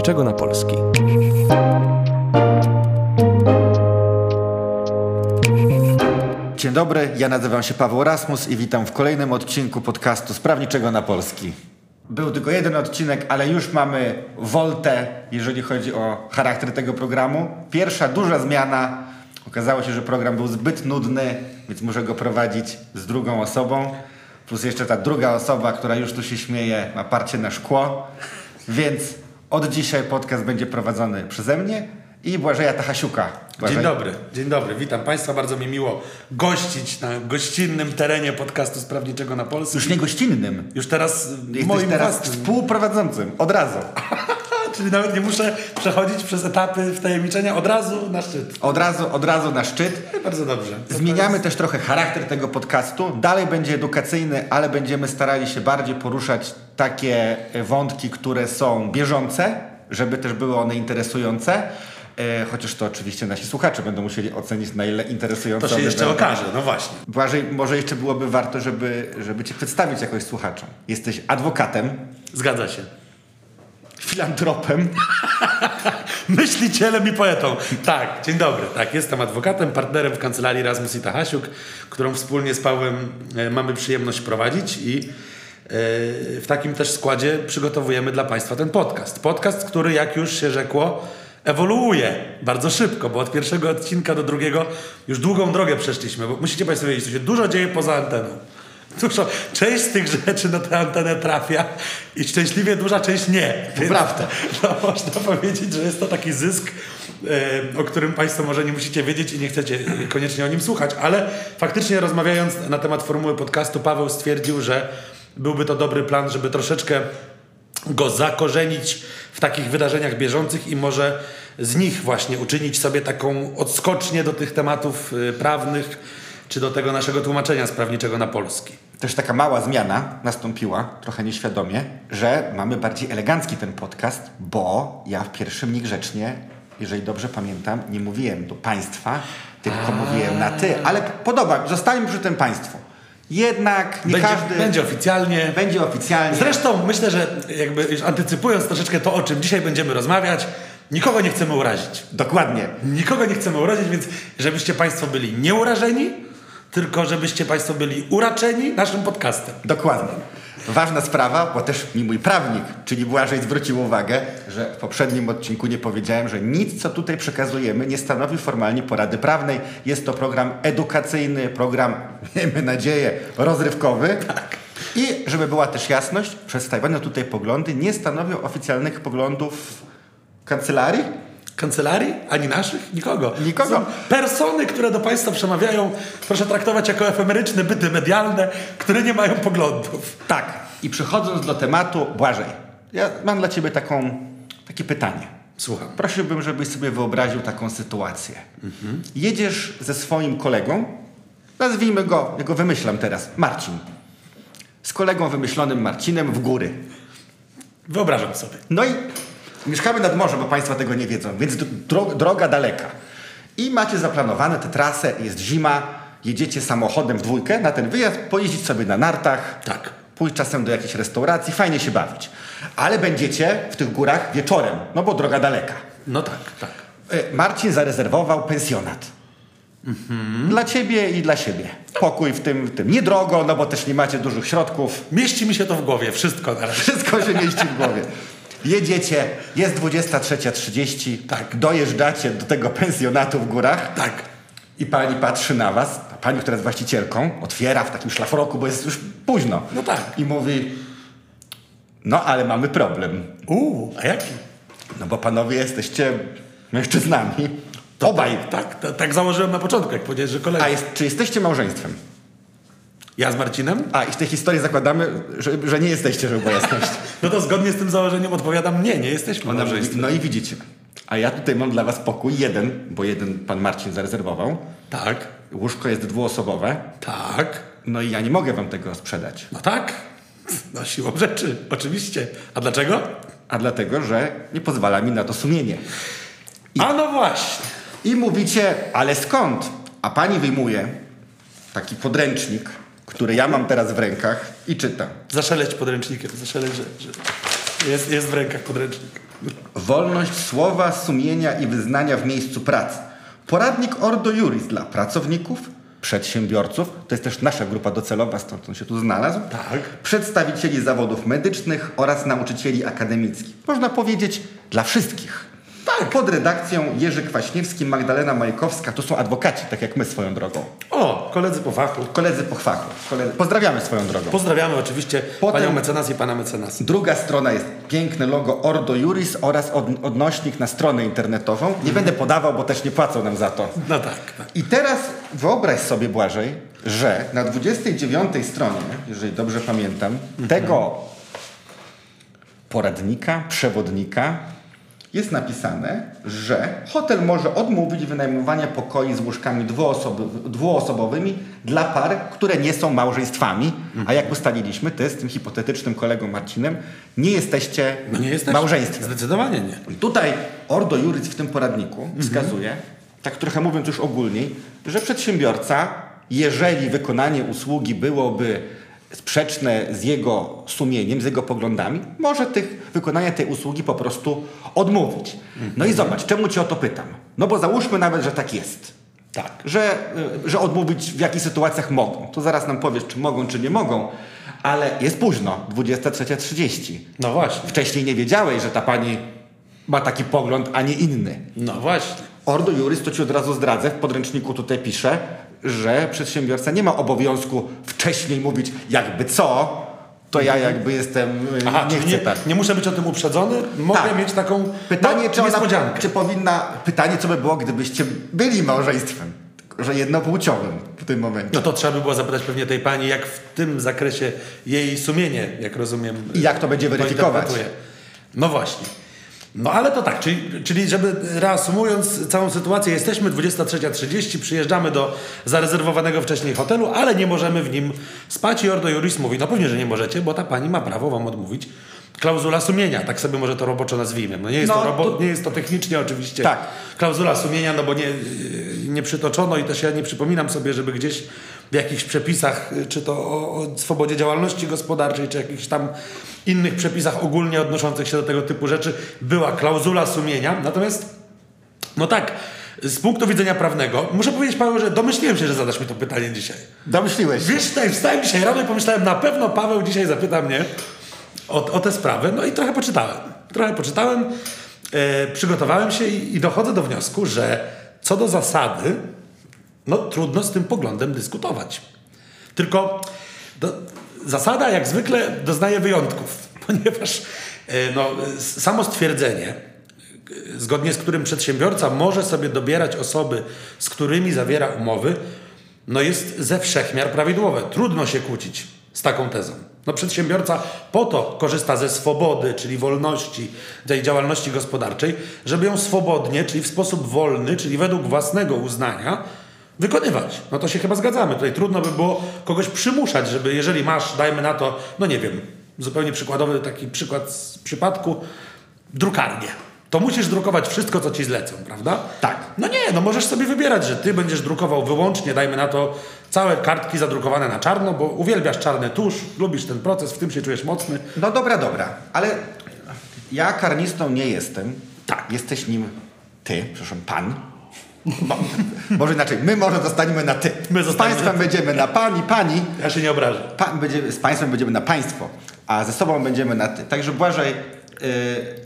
sprawniczego na polski. Dzień dobry, ja nazywam się Paweł Rasmus i witam w kolejnym odcinku podcastu Sprawniczego na Polski. Był tylko jeden odcinek, ale już mamy woltę, jeżeli chodzi o charakter tego programu. Pierwsza duża zmiana. Okazało się, że program był zbyt nudny, więc muszę go prowadzić z drugą osobą. Plus jeszcze ta druga osoba, która już tu się śmieje, ma parcie na szkło. Więc od dzisiaj podcast będzie prowadzony przeze mnie i Błażeja Tachasiuka. Błażej. Dzień dobry, dzień dobry, witam Państwa. Bardzo mi miło gościć na gościnnym terenie podcastu Sprawniczego na Polsce. Już nie gościnnym. Już teraz Jesteś moim teraz własnym. współprowadzącym, od razu. Czyli nawet nie muszę przechodzić przez etapy wtajemniczenia, od razu na szczyt. Od razu, od razu na szczyt. Bardzo dobrze. To Zmieniamy też trochę charakter tego podcastu. Dalej będzie edukacyjny, ale będziemy starali się bardziej poruszać takie wątki, które są bieżące, żeby też były one interesujące. E, chociaż to oczywiście nasi słuchacze będą musieli ocenić, na ile interesujące To się jeszcze będą. okaże, no właśnie. Błażej, może jeszcze byłoby warto, żeby, żeby cię przedstawić jakoś słuchaczom. Jesteś adwokatem, Zgadza się. filantropem, Myślicielem i poetą. Tak, dzień dobry. Tak, jestem adwokatem, partnerem w kancelarii Rasmus i Tachasiuk, którą wspólnie z Pawłem e, mamy przyjemność prowadzić i w takim też składzie przygotowujemy dla Państwa ten podcast. Podcast, który jak już się rzekło, ewoluuje bardzo szybko, bo od pierwszego odcinka do drugiego już długą drogę przeszliśmy, bo musicie Państwo wiedzieć, że się dużo dzieje poza anteną. Dużo, część z tych rzeczy na tę antenę trafia i szczęśliwie duża część nie. Więc, prawda. No, można powiedzieć, że jest to taki zysk, e, o którym Państwo może nie musicie wiedzieć i nie chcecie e, koniecznie o nim słuchać, ale faktycznie rozmawiając na temat formuły podcastu, Paweł stwierdził, że byłby to dobry plan, żeby troszeczkę go zakorzenić w takich wydarzeniach bieżących i może z nich właśnie uczynić sobie taką odskocznię do tych tematów e, prawnych, czy do tego naszego tłumaczenia sprawniczego na polski. Też taka mała zmiana nastąpiła, trochę nieświadomie, że mamy bardziej elegancki ten podcast, bo ja w pierwszym niegrzecznie, jeżeli dobrze pamiętam, nie mówiłem do państwa, tylko mówiłem na ty, ale podoba zostańmy przy tym państwu. Jednak nie Będzie, każdy będzie oficjalnie. będzie oficjalnie. Zresztą myślę, że jakby już antycypując troszeczkę to, o czym dzisiaj będziemy rozmawiać, nikogo nie chcemy urazić. Dokładnie. Nikogo nie chcemy urazić, więc żebyście Państwo byli nie urażeni, tylko żebyście Państwo byli uraczeni naszym podcastem. Dokładnie. Ważna sprawa, bo też mi mój prawnik, czyli Błażej zwrócił uwagę, że w poprzednim odcinku nie powiedziałem, że nic, co tutaj przekazujemy, nie stanowi formalnie porady prawnej. Jest to program edukacyjny, program, miejmy nadzieję, rozrywkowy. Tak. I żeby była też jasność, przedstawione tutaj poglądy nie stanowią oficjalnych poglądów kancelarii, Kancelarii? Ani naszych? Nikogo. Nikogo. Są persony, które do Państwa przemawiają, proszę traktować jako efemeryczne byty medialne, które nie mają poglądów. Tak. I przechodząc do tematu, Błażej, ja mam dla Ciebie taką, takie pytanie. Słucham. Prosiłbym, żebyś sobie wyobraził taką sytuację. Jedziesz ze swoim kolegą, nazwijmy go, ja go wymyślam teraz, Marcin. Z kolegą wymyślonym Marcinem w góry. Wyobrażam sobie. No i mieszkamy nad morzem, bo Państwo tego nie wiedzą, więc dro droga daleka. I macie zaplanowane tę trasę, jest zima, jedziecie samochodem w dwójkę na ten wyjazd, pojeździć sobie na nartach, Tak. pójść czasem do jakiejś restauracji, fajnie się bawić. Ale będziecie w tych górach wieczorem, no bo droga daleka. No tak, tak. E, Marcin zarezerwował pensjonat. Dla ciebie i dla siebie. Pokój w tym, w tym. Niedrogo, no bo też nie macie dużych środków. Mieści mi się to w głowie, wszystko na razie. Wszystko się mieści w głowie. Jedziecie, jest 23.30, Tak. dojeżdżacie do tego pensjonatu w górach Tak. i pani patrzy na was, a pani, która jest właścicielką, otwiera w takim szlafroku, bo jest już późno. No tak. I mówi, no ale mamy problem. Uuu, a jaki? No bo panowie jesteście mężczyznami. Obaj. Tak, tak, tak założyłem na początku, jak powiedziałeś, że kolega. A jest, czy jesteście małżeństwem? Ja z Marcinem? A, i w tej historii zakładamy, że, że nie jesteście, żeby była jasność. No to zgodnie z tym założeniem odpowiadam, nie, nie jesteśmy Ona no i widzicie. A ja tutaj mam dla was pokój jeden, bo jeden pan Marcin zarezerwował. Tak, Łóżko jest dwuosobowe. tak, No i ja nie mogę wam tego sprzedać. no tak. No siłą rzeczy, oczywiście. A dlaczego? A dlatego, że nie pozwala mi na to sumienie. A no właśnie. I mówicie, ale skąd? A pani wyjmuje taki podręcznik, który ja mam teraz w rękach i czyta. Zaszeleć podręcznikiem, zaszeleć, że, że... Jest, jest w rękach podręcznik. Wolność słowa, sumienia i wyznania w miejscu pracy. Poradnik Ordo Juris dla pracowników, przedsiębiorców, to jest też nasza grupa docelowa, stąd on się tu znalazł, Tak. przedstawicieli zawodów medycznych oraz nauczycieli akademickich. Można powiedzieć dla wszystkich. Tak. Pod redakcją Jerzy Kwaśniewski, Magdalena Majkowska, to są adwokaci, tak jak my swoją drogą. O, koledzy po fachu. Koledzy po fachu. Koledzy. Pozdrawiamy swoją drogą. Pozdrawiamy oczywiście Potem- panią mecenas i pana mecenas. Druga strona jest piękne logo Ordo Juris oraz od, odnośnik na stronę internetową. Nie będę podawał, bo też nie płacą nam za to. No tak, tak. I teraz wyobraź sobie, Błażej, że na 29 stronie, jeżeli dobrze pamiętam, tego poradnika, przewodnika jest napisane, że hotel może odmówić wynajmowania pokoi z łóżkami dwuosobowymi dla par, które nie są małżeństwami. A jak ustaliliśmy, ty z tym hipotetycznym kolegą Marcinem nie jesteście No nie jesteś małżeństwem. Zdecydowanie nie. I tutaj Ordo Juris w tym poradniku wskazuje, tak trochę mówiąc już ogólniej, że przedsiębiorca, jeżeli wykonanie usługi byłoby sprzeczne z jego sumieniem, z jego poglądami, może tych, wykonania tej usługi po prostu odmówić. No i zobacz, czemu cię o to pytam? No bo załóżmy nawet, że tak jest. Tak. Że, y, że odmówić w jakich sytuacjach mogą. To zaraz nam powiesz, czy mogą, czy nie mogą. Ale jest późno, 23.30. No właśnie. Wcześniej nie wiedziałeś, że ta pani ma taki pogląd, a nie inny. No właśnie. Ordo Juris, to ci od razu zdradzę, w podręczniku tutaj pisze, że przedsiębiorca nie ma obowiązku wcześniej mówić jakby co, to ja jakby jestem, y, Aha, nie chcę nie, tak. nie muszę być o tym uprzedzony, mogę Tak. mieć taką Pytanie, no, czy, ona, niespodziankę. czy powinna, pytanie, co by było, gdybyście byli małżeństwem, że jednopłciowym w tym momencie. No to trzeba by było zapytać pewnie tej pani, jak w tym zakresie jej sumienie, jak rozumiem. I jak to będzie weryfikować? No właśnie. No ale to tak, czyli, czyli żeby reasumując całą sytuację, jesteśmy 23.30, przyjeżdżamy do zarezerwowanego wcześniej hotelu, ale nie możemy w nim spać i Ordo Juris mówi, no pewnie, że nie możecie, bo ta pani ma prawo wam odmówić. Klauzula sumienia, tak sobie może to roboczo nazwijmy. No nie jest, No, to, robo, nie jest to technicznie oczywiście Tak. klauzula sumienia, no bo nie, nie przytoczono i też ja nie przypominam sobie, żeby gdzieś w jakichś przepisach, czy to o, o swobodzie działalności gospodarczej, czy jakichś tam innych przepisach ogólnie odnoszących się do tego typu rzeczy była klauzula sumienia. Natomiast, no tak, z punktu widzenia prawnego, muszę powiedzieć Paweł, że domyśliłem się, że zadasz mi to pytanie dzisiaj. Domyśliłeś się. Wiesz, tutaj wstałem dzisiaj rano i pomyślałem, na pewno Paweł dzisiaj zapyta mnie o, o tę sprawę. No i trochę poczytałem. Trochę poczytałem, e, przygotowałem się i, i dochodzę do wniosku, że co do zasady, no trudno z tym poglądem dyskutować. Tylko do, zasada jak zwykle doznaje wyjątków, ponieważ e, no, samo stwierdzenie, e, zgodnie z którym przedsiębiorca może sobie dobierać osoby, z którymi zawiera umowy, no jest ze wszechmiar prawidłowe. Trudno się kłócić z taką tezą. No przedsiębiorca po to korzysta ze swobody, czyli wolności tej działalności gospodarczej, żeby ją swobodnie, czyli w sposób wolny, czyli według własnego uznania wykonywać. No to się chyba zgadzamy. Tutaj trudno by było kogoś przymuszać, żeby jeżeli masz, dajmy na to, no nie wiem, zupełnie przykładowy taki przykład z przypadku, drukarnię. To musisz drukować wszystko, co ci zlecą, prawda? Tak. No nie, no możesz sobie wybierać, że ty będziesz drukował wyłącznie, dajmy na to, całe kartki zadrukowane na czarno, bo uwielbiasz czarny tusz, lubisz ten proces, w tym się czujesz mocny. No dobra, dobra, ale ja karnistą nie jestem. Tak. Jesteś nim ty, przepraszam, pan. Bo, może inaczej, my może zostaniemy na ty. My z państwem będziemy na pani, pani. Ja się nie obrażę. Będzie, z państwem będziemy na państwo, a ze sobą będziemy na ty. Także Błażej, y,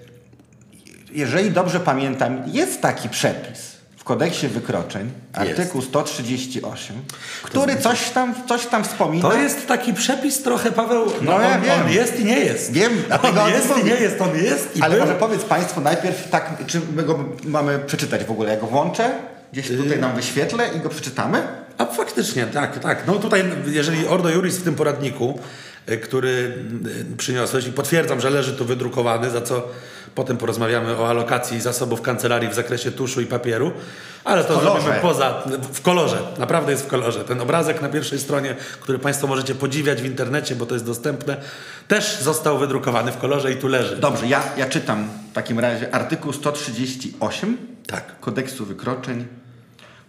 jeżeli dobrze pamiętam, jest taki przepis w kodeksie wykroczeń, artykuł 138, który coś tam, coś tam wspomina. To jest taki przepis trochę, Paweł, no, No ja on, wiem. on jest i nie jest. Wiem, on jest i mówię. nie jest, on jest i Ale był. może powiedz Państwo najpierw tak, czy my go mamy przeczytać w ogóle? Ja go włączę, gdzieś tutaj nam wyświetlę i go przeczytamy? A faktycznie, tak, tak. No tutaj, jeżeli Ordo Juris w tym poradniku, y, który y, przyniosłeś i potwierdzam, że leży tu wydrukowany, za co potem porozmawiamy o alokacji zasobów kancelarii w zakresie tuszu i papieru, ale to zrobimy poza, w kolorze, naprawdę jest w kolorze. Ten obrazek na pierwszej stronie, który Państwo możecie podziwiać w internecie, bo to jest dostępne, też został wydrukowany w kolorze i tu leży. Dobrze, ja, ja czytam w takim razie artykuł 138 Tak. kodeksu wykroczeń.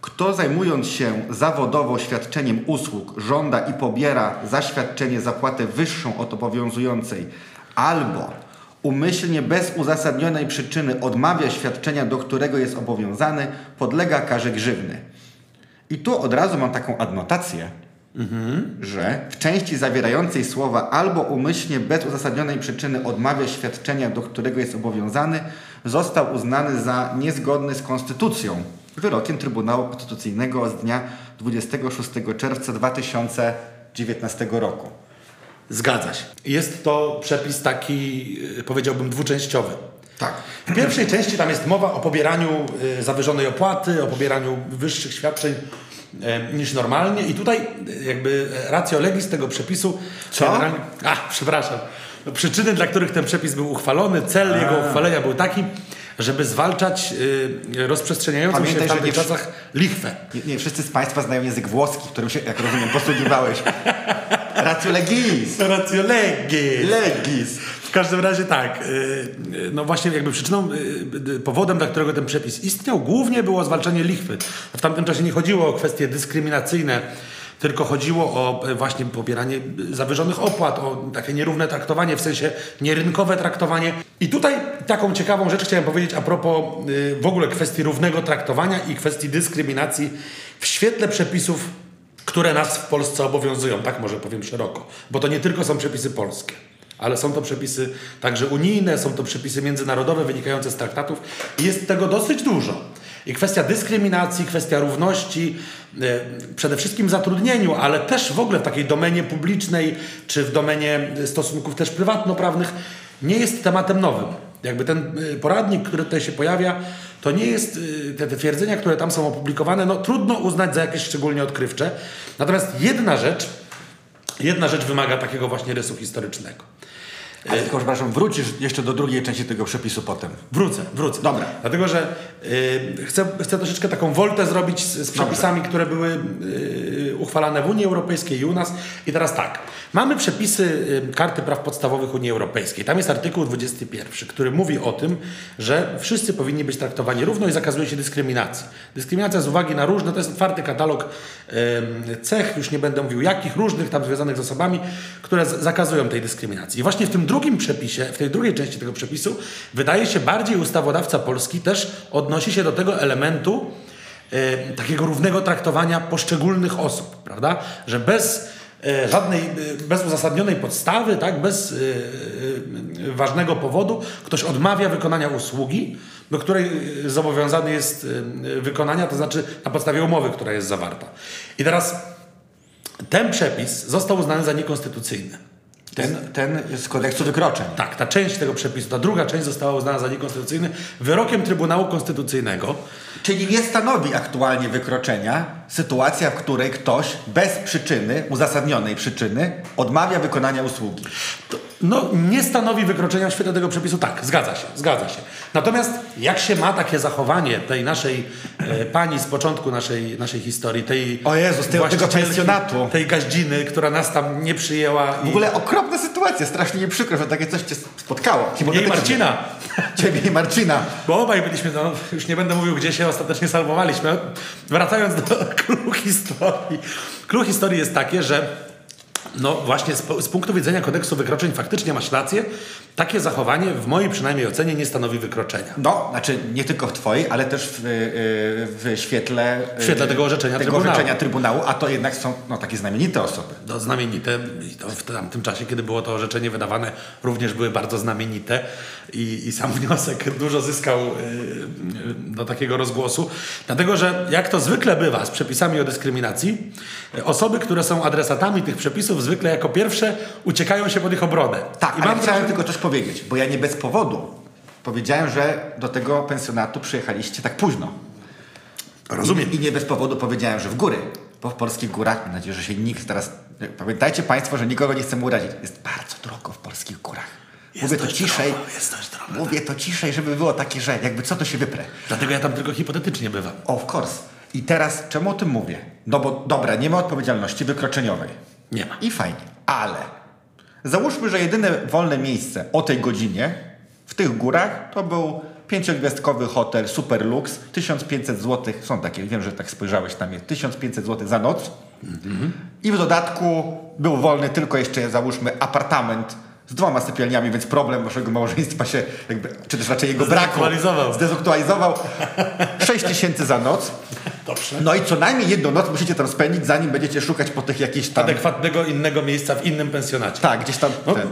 Kto zajmując się zawodowo świadczeniem usług żąda i pobiera za świadczenie zapłatę wyższą od obowiązującej albo umyślnie bez uzasadnionej przyczyny odmawia świadczenia, do którego jest obowiązany, podlega karze grzywny. I tu od razu mam taką adnotację, że w części zawierającej słowa albo umyślnie bez uzasadnionej przyczyny odmawia świadczenia, do którego jest obowiązany, został uznany za niezgodny z konstytucją wyrokiem Trybunału Konstytucyjnego z dnia 26 czerwca 2019 roku. Zgadza się. Jest to przepis taki, y, powiedziałbym, dwuczęściowy. Tak. W pierwszej części tam jest mowa o pobieraniu y, zawyżonej opłaty, o pobieraniu wyższych świadczeń y, niż normalnie i tutaj jakby ratio legis tego przepisu Co? generalnie- A, przepraszam. Przyczyny, dla których ten przepis był uchwalony, cel jego uchwalenia był taki, żeby zwalczać y, rozprzestrzeniającą Pamiętaj, się w tamtych czasach lichwę. Nie, nie wszyscy z Państwa znają język włoski, którym się, jak rozumiem, posługiwałeś. Ratio legis. Ratio legis. Legis. W każdym razie tak, y, y, no właśnie jakby przyczyną, y, powodem, dla którego ten przepis istniał, głównie było zwalczanie lichwy. W tamtym czasie nie chodziło o kwestie dyskryminacyjne, tylko chodziło o właśnie pobieranie zawyżonych opłat, o takie nierówne traktowanie, w sensie nierynkowe traktowanie. I tutaj taką ciekawą rzecz chciałem powiedzieć a propos w ogóle kwestii równego traktowania i kwestii dyskryminacji w świetle przepisów które nas w Polsce obowiązują, tak może powiem szeroko, bo to nie tylko są przepisy polskie, ale są to przepisy także unijne, są to przepisy międzynarodowe wynikające z traktatów i jest tego dosyć dużo. I kwestia dyskryminacji, kwestia równości, e, przede wszystkim w zatrudnieniu, ale też w ogóle w takiej domenie publicznej czy w domenie stosunków też prywatnoprawnych nie jest tematem nowym. Jakby ten y, poradnik, który tutaj się pojawia, to nie jest y, te, te twierdzenia, które tam są opublikowane, no trudno uznać za jakieś szczególnie odkrywcze. Natomiast jedna rzecz, jedna rzecz wymaga takiego właśnie rysu historycznego. Ale tylko, przepraszam, wrócisz jeszcze do drugiej części tego przepisu potem. Wrócę, wrócę. Dobra. Dlatego, że y, chcę, chcę troszeczkę taką woltę zrobić z, z przepisami, które były y, uchwalane w Unii Europejskiej i u nas. I teraz tak. Mamy przepisy y, Karty Praw Podstawowych Unii Europejskiej. Tam jest artykuł 21, który mówi o tym, że wszyscy powinni być traktowani równo i zakazuje się dyskryminacji. Dyskryminacja z uwagi na różne, to jest otwarty katalog y, cech, już nie będę mówił jakich, różnych tam związanych z osobami, które zakazują tej dyskryminacji. I właśnie w tym drugim przepisie, w tej drugiej części tego przepisu, wydaje się bardziej ustawodawca polski też odnosi się do tego elementu e, takiego równego traktowania poszczególnych osób, prawda? Że bez e, żadnej, e, bez uzasadnionej podstawy, tak, bez ważnego powodu ktoś odmawia wykonania usługi, do której zobowiązany jest wykonania, to znaczy na podstawie umowy, która jest zawarta. I teraz ten przepis został uznany za niekonstytucyjny. Ten, ten z kodeksu wykroczeń. Tak, ta część tego przepisu, ta druga część została uznana za niekonstytucyjny wyrokiem Trybunału Konstytucyjnego. Czyli nie stanowi aktualnie wykroczenia sytuacja, w której ktoś bez przyczyny, uzasadnionej przyczyny, odmawia wykonania usługi. To, no, nie stanowi wykroczenia w świetle tego przepisu. Tak, zgadza się, zgadza się. Natomiast jak się ma takie zachowanie tej naszej e, pani z początku naszej, naszej historii, tej O Jezus, tego- tego pensjonatu. tej gaździny, która nas tam nie przyjęła. W ogóle okropna sytuacja, strasznie mi przykro, że takie coś cię spotkało. Jej Hipotetycznie. Marcina. Ciebie i Marcina. Bo obaj byliśmy, no, już nie będę mówił, gdzie się ostatecznie salwowaliśmy. Wracając do clue historii. Clue historii jest takie, że no właśnie z, z punktu widzenia kodeksu wykroczeń faktycznie masz rację. Takie zachowanie w mojej przynajmniej ocenie nie stanowi wykroczenia. No, znaczy nie tylko w twojej, ale też w, y, w świetle, y, W świetle tego orzeczenia tego Trybunału. orzeczenia Trybunału, a to jednak są no, takie znamienite osoby. No, znamienite w tamtym czasie, kiedy było to orzeczenie wydawane, również były bardzo znamienite i, i sam wniosek dużo zyskał do takiego rozgłosu. Dlatego, że jak to zwykle bywa z przepisami o dyskryminacji, osoby, które są adresatami tych przepisów zwykle jako pierwsze uciekają się pod ich obronę. Tak, I ale mam chciałem tylko coś powiedzieć, bo ja nie bez powodu powiedziałem, że do tego pensjonatu przyjechaliście tak późno. Rozumiem. I nie bez powodu powiedziałem, że w góry, bo w polskich górach, mam nadzieję, że się nikt teraz... Pamiętajcie Państwo, że nikogo nie chcemy urazić. Jest bardzo drogo w polskich górach. Mówię to ciszej. drogo, jest drogo, Mówię to ciszej, żeby było takie, że jakby co to się wyprę. Dlatego ja tam tylko hipotetycznie bywam. Of course. I teraz czemu o tym mówię? No bo dobra, nie ma odpowiedzialności wykroczeniowej. Nie ma. I fajnie. Ale załóżmy, że jedyne wolne miejsce o tej godzinie w tych górach to był pięciogwiazdkowy hotel Super Lux, 1500 zł, są takie, wiem, że tak spojrzałeś tam jest, 1500 zł za noc. I w dodatku był wolny tylko jeszcze, załóżmy, apartament z dwoma sypialniami, więc problem waszego małżeństwa się jakby, czy też raczej jego braku Zdezaktualizował. zdezaktualizował. 6 tysięcy za noc. Dobrze. No i co najmniej jedną noc musicie tam spędzić, zanim będziecie szukać po tych jakichś tam... Adekwatnego innego miejsca w innym pensjonacie. Tak, gdzieś tam No. ten.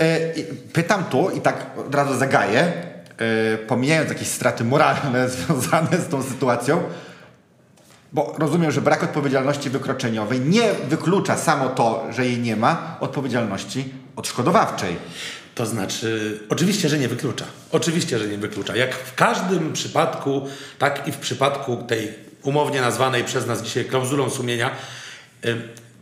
E, pytam tu i tak od razu zagaję, e, pomijając jakieś straty moralne związane z tą sytuacją, bo rozumiem, że brak odpowiedzialności wykroczeniowej nie wyklucza samo to, że jej nie ma, odpowiedzialności odszkodowawczej. To znaczy, oczywiście, że nie wyklucza. Oczywiście, że nie wyklucza. Jak w każdym przypadku, tak i w przypadku tej umownie nazwanej przez nas dzisiaj klauzulą sumienia,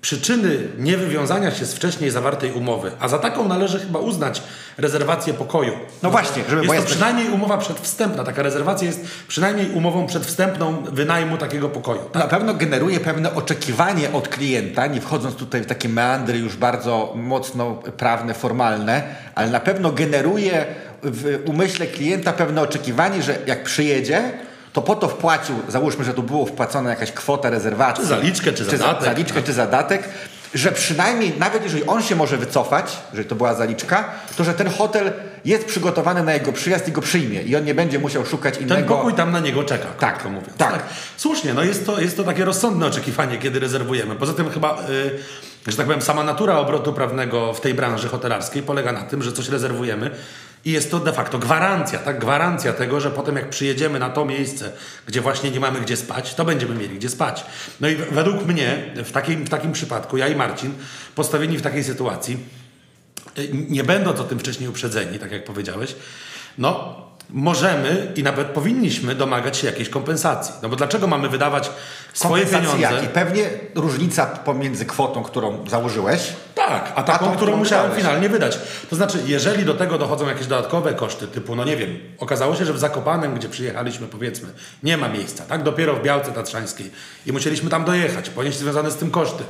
przyczyny niewywiązania się z wcześniej zawartej umowy, a za taką należy chyba uznać rezerwację pokoju. No właśnie, żeby- jest to jest- przynajmniej umowa przedwstępna. Taka rezerwacja jest przynajmniej umową przedwstępną wynajmu takiego pokoju. Na pewno generuje pewne oczekiwanie od klienta, nie wchodząc tutaj w takie meandry już bardzo mocno prawne, formalne, ale na pewno generuje w umyśle klienta pewne oczekiwanie, że jak przyjedzie, to po to wpłacił, załóżmy, że tu było wpłacona jakaś kwota rezerwacji. Czy zaliczkę, czy za- zadatek. zaliczkę, czy zadatek, że przynajmniej, nawet jeżeli on się może wycofać, jeżeli to była zaliczka, to że ten hotel jest przygotowany na jego przyjazd i go przyjmie i on nie będzie musiał szukać innego... Ten pokój tam na niego czeka, Tak, mówiąc. tak. Słusznie, no jest to, jest to takie rozsądne oczekiwanie, kiedy rezerwujemy. Poza tym chyba, y, że tak powiem, sama natura obrotu prawnego w tej branży hotelarskiej polega na tym, że coś rezerwujemy i jest to de facto gwarancja, tak? Gwarancja tego, że potem jak przyjedziemy na to miejsce, gdzie właśnie nie mamy gdzie spać, to będziemy mieli gdzie spać. No i według mnie, w takim, w takim przypadku, ja i Marcin, postawieni w takiej sytuacji, nie będąc o tym wcześniej uprzedzeni, tak jak powiedziałeś, no możemy i nawet powinniśmy domagać się jakiejś kompensacji. No bo dlaczego mamy wydawać swoje pieniądze? jakiej? Pewnie różnica pomiędzy kwotą, którą założyłeś, Tak, a taką, tą, którą którą musiałem finalnie wydać. To znaczy, jeżeli do tego dochodzą jakieś dodatkowe koszty, typu, no nie wiem, okazało się, że w Zakopanem, gdzie przyjechaliśmy, powiedzmy, nie ma miejsca, tak? Dopiero w Białce Tatrzańskiej i musieliśmy tam dojechać, ponieść związane z tym koszty.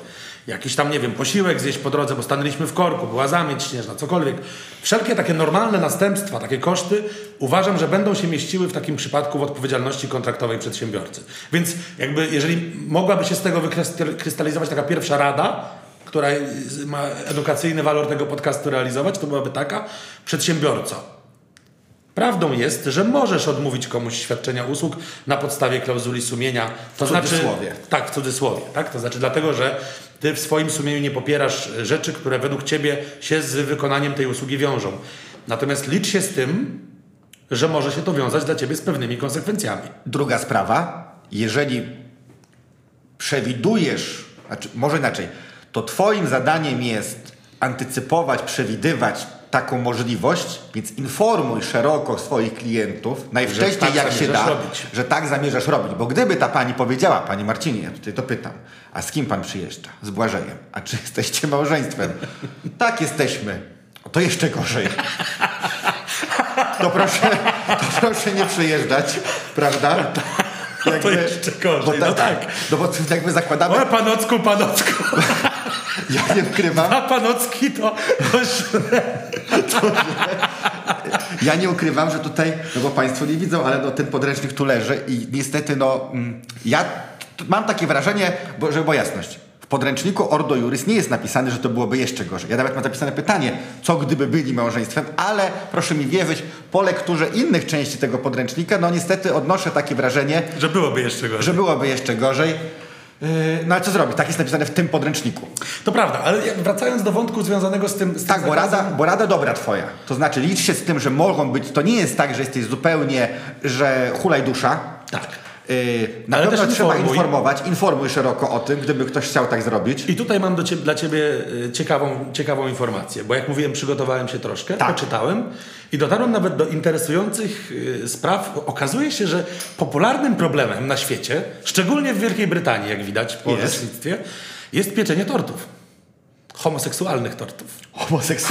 Jakiś tam, nie wiem, posiłek zjeść po drodze, bo stanęliśmy w korku, była zamieć śnieżna, cokolwiek. Wszelkie takie normalne następstwa, takie koszty, uważam, że będą się mieściły w takim przypadku w odpowiedzialności kontraktowej przedsiębiorcy. Więc jakby, jeżeli mogłaby się z tego wykrystalizować taka pierwsza rada, która ma edukacyjny walor tego podcastu realizować, to byłaby taka, przedsiębiorco. Prawdą jest, że możesz odmówić komuś świadczenia usług na podstawie klauzuli sumienia. To W znaczy, cudzysłowie. tak, w cudzysłowie. Tak? To znaczy dlatego, że ty w swoim sumieniu nie popierasz rzeczy, które według ciebie się z wykonaniem tej usługi wiążą. Natomiast licz się z tym, że może się to wiązać dla ciebie z pewnymi konsekwencjami. Druga sprawa, jeżeli przewidujesz, znaczy może inaczej, to twoim zadaniem jest antycypować, przewidywać taką możliwość, więc informuj szeroko swoich klientów, najwcześniej tak jak się da, robić. że tak zamierzasz robić. Bo gdyby ta pani powiedziała, pani Marcinie, ja tutaj to pytam, a z kim pan przyjeżdża? Z Błażejem. A czy jesteście małżeństwem? tak, jesteśmy. To jeszcze gorzej. To proszę, to proszę nie przyjeżdżać, prawda? To jeszcze gorzej, bo no tak. No bo jakby zakładamy, O, panocku, panocku. Ja nie ukrywam, A panocki to... to źle. ja nie ukrywam, że tutaj, no bo Państwo nie widzą, ale no, ten podręcznik tu leży i niestety no, mm, ja mam takie wrażenie, bo, żeby była jasność, w podręczniku Ordo Juris nie jest napisane, że to byłoby jeszcze gorzej. Ja nawet mam napisane pytanie, co gdyby byli małżeństwem, ale proszę mi wierzyć, po lekturze innych części tego podręcznika, no niestety odnoszę takie wrażenie, Że byłoby jeszcze gorzej. że byłoby jeszcze gorzej. Yy, No ale co zrobić? Tak jest napisane w tym podręczniku. To prawda, ale wracając do wątku związanego z tym... Z Tak, tym bo zakazem- rada, bo rada dobra twoja. To znaczy licz się z tym, że mogą być, to nie jest tak, że jesteś zupełnie, że hulaj dusza. Tak. Yy, na Ale pewno też trzeba informuj. informować, informuj szeroko o tym, gdyby ktoś chciał tak zrobić. I tutaj mam ciebie, dla Ciebie y, ciekawą, ciekawą informację, bo jak mówiłem, przygotowałem się troszkę, Tak. poczytałem i dotarłem nawet do interesujących y, spraw. Okazuje się, że popularnym problemem na świecie, szczególnie w Wielkiej Brytanii, jak widać po Jest. jest pieczenie tortów. Homoseksualnych tortów.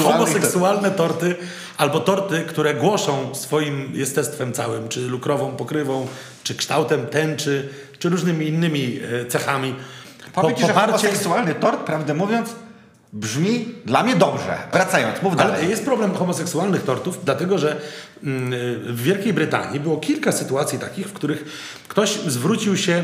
Homoseksualne torty albo torty, które głoszą swoim jestestwem całym, czy lukrową pokrywą, czy kształtem tęczy, czy różnymi innymi e, cechami. Po, Powiedz, że poparcie, homoseksualny tort, prawdę mówiąc, brzmi dla mnie dobrze. Wracając, mów dalej. ale jest problem homoseksualnych tortów, dlatego że mm, w Wielkiej Brytanii było kilka sytuacji takich, w których ktoś zwrócił się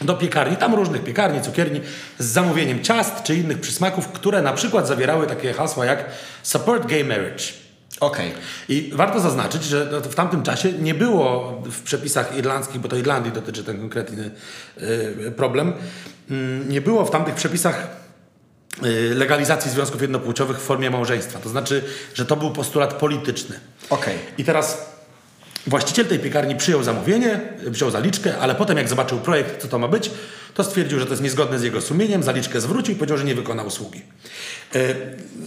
do piekarni, tam różnych piekarni, cukierni, z zamówieniem ciast czy innych przysmaków, które na przykład zawierały takie hasła jak support gay marriage. Okej. I warto zaznaczyć, że w tamtym czasie nie było w przepisach irlandzkich, bo to Irlandii dotyczy ten konkretny y, problem, mm, nie było w tamtych przepisach y, legalizacji związków jednopłciowych w formie małżeństwa. To znaczy, że to był postulat polityczny. Okej. I teraz właściciel tej piekarni przyjął zamówienie, wziął zaliczkę, ale potem jak zobaczył projekt, co to ma być, to stwierdził, że to jest niezgodne z jego sumieniem, zaliczkę zwrócił i powiedział, że nie wykona usługi. E,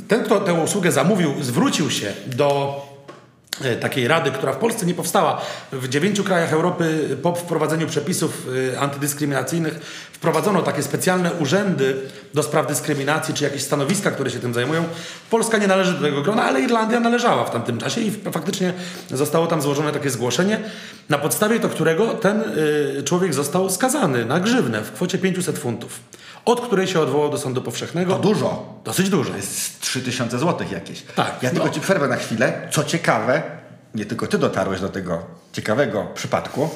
Ten, kto tę usługę zamówił, zwrócił się do takiej rady, która w Polsce nie powstała. W dziewięciu krajach Europy po wprowadzeniu przepisów e, antydyskryminacyjnych wprowadzono takie specjalne urzędy do spraw dyskryminacji, czy jakieś stanowiska, które się tym zajmują. Polska nie należy do tego grona, ale Irlandia należała w tamtym czasie i faktycznie zostało tam złożone takie zgłoszenie, na podstawie to którego ten y, człowiek został skazany na grzywnę w kwocie 500 funtów, od której się odwołał do sądu powszechnego. To dużo. Dosyć dużo. Z 3000 zł jakieś. Tak, Ja tylko no. ci przerwę na chwilę. Co ciekawe, nie tylko ty dotarłeś do tego ciekawego przypadku,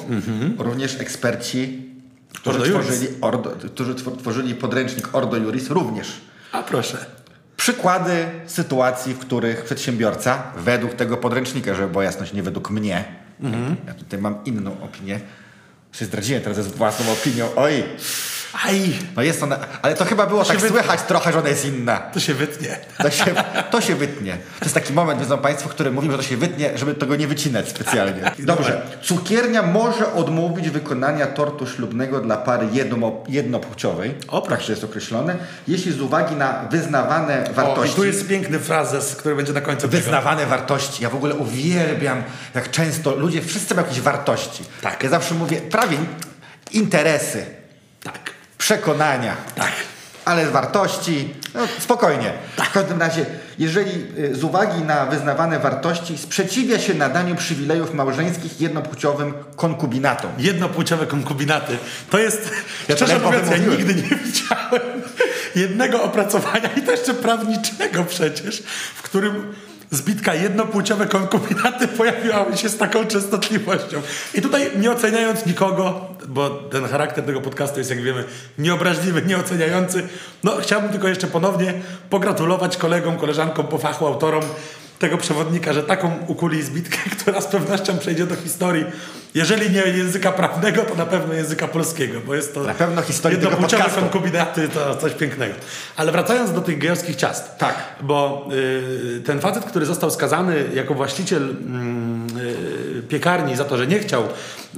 również eksperci, którzy tworzyli, Ordo, którzy twor- tworzyli podręcznik Ordo Juris również. A proszę. Przykłady sytuacji, w których przedsiębiorca, według tego podręcznika, żeby była jasność, nie według mnie, ja tutaj mam inną opinię, się zdradziłem teraz ze własną opinią, oj, Aj, no jest ona, ale to chyba było się tak słychać trochę, że ona jest inna. to się wytnie. To się, to się wytnie. To jest taki moment, wiedzą Państwo, w którym mówimy, że to się wytnie, żeby tego nie wycinać specjalnie. Dobrze. Cukiernia może odmówić wykonania tortu ślubnego dla pary jedno, jednopłciowej. O, tak to jest określone. Jeśli z uwagi na wyznawane O, i wartości. tu jest piękny frazes, który będzie na końcu tego. Wyznawane wartości. Ja w ogóle uwielbiam, jak często ludzie, wszyscy mają jakieś wartości. Tak. Ja zawsze mówię, prawie interesy, Tak, przekonania. tak. Ale z wartości, no spokojnie. W każdym razie, jeżeli y, z uwagi na wyznawane wartości sprzeciwia się nadaniu przywilejów małżeńskich jednopłciowym konkubinatom. Jednopłciowe konkubinaty. To jest, Ja szczerze mówiąc, ja nigdy nie widziałem jednego opracowania i to jeszcze prawniczego przecież, w którym zbitka jednopłciowe konkubinaty pojawiały się z taką częstotliwością. I tutaj nie oceniając nikogo, bo ten charakter tego podcastu jest, jak wiemy, nieobraźliwy, nieoceniający, no chciałbym tylko jeszcze ponownie pogratulować kolegom, koleżankom po fachu, autorom tego przewodnika, że taką ukuli zbitkę, która z pewnością przejdzie do historii, jeżeli nie języka prawnego, to na pewno języka polskiego, bo jest to Na pewno historii tego jednopłciowe konkubinaty to coś pięknego. Ale wracając do tych gejowskich ciast. Tak. Bo y, ten facet, który został skazany jako właściciel mm, y, piekarni za to, że nie chciał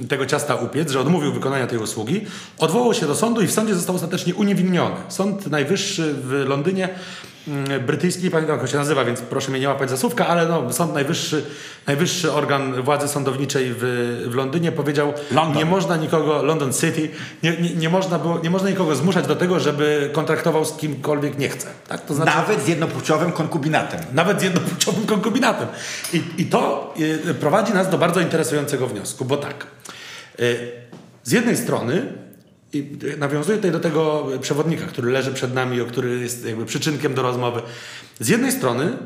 tego ciasta upiec, że odmówił wykonania tej usługi, odwołał się do sądu i w sądzie został ostatecznie uniewinniony. Sąd Najwyższy w Londynie brytyjski, nie pamiętam jak się nazywa, więc proszę mnie nie łapać za słówka, ale no, Sąd Najwyższy, najwyższy organ władzy sądowniczej w, w Londynie powiedział, London. nie można nikogo, London City, nie, nie, nie, można było, nie można nikogo zmuszać do tego, żeby kontraktował z kimkolwiek nie chce. Tak? To znaczy, Nawet z jednopłciowym konkubinatem. nawet z jednopłciowym konkubinatem. I, I to y, prowadzi nas do bardzo interesującego wniosku, bo tak, y, z jednej strony, i nawiązuję tutaj do tego przewodnika, który leży przed nami, o który jest jakby przyczynkiem do rozmowy. Z jednej strony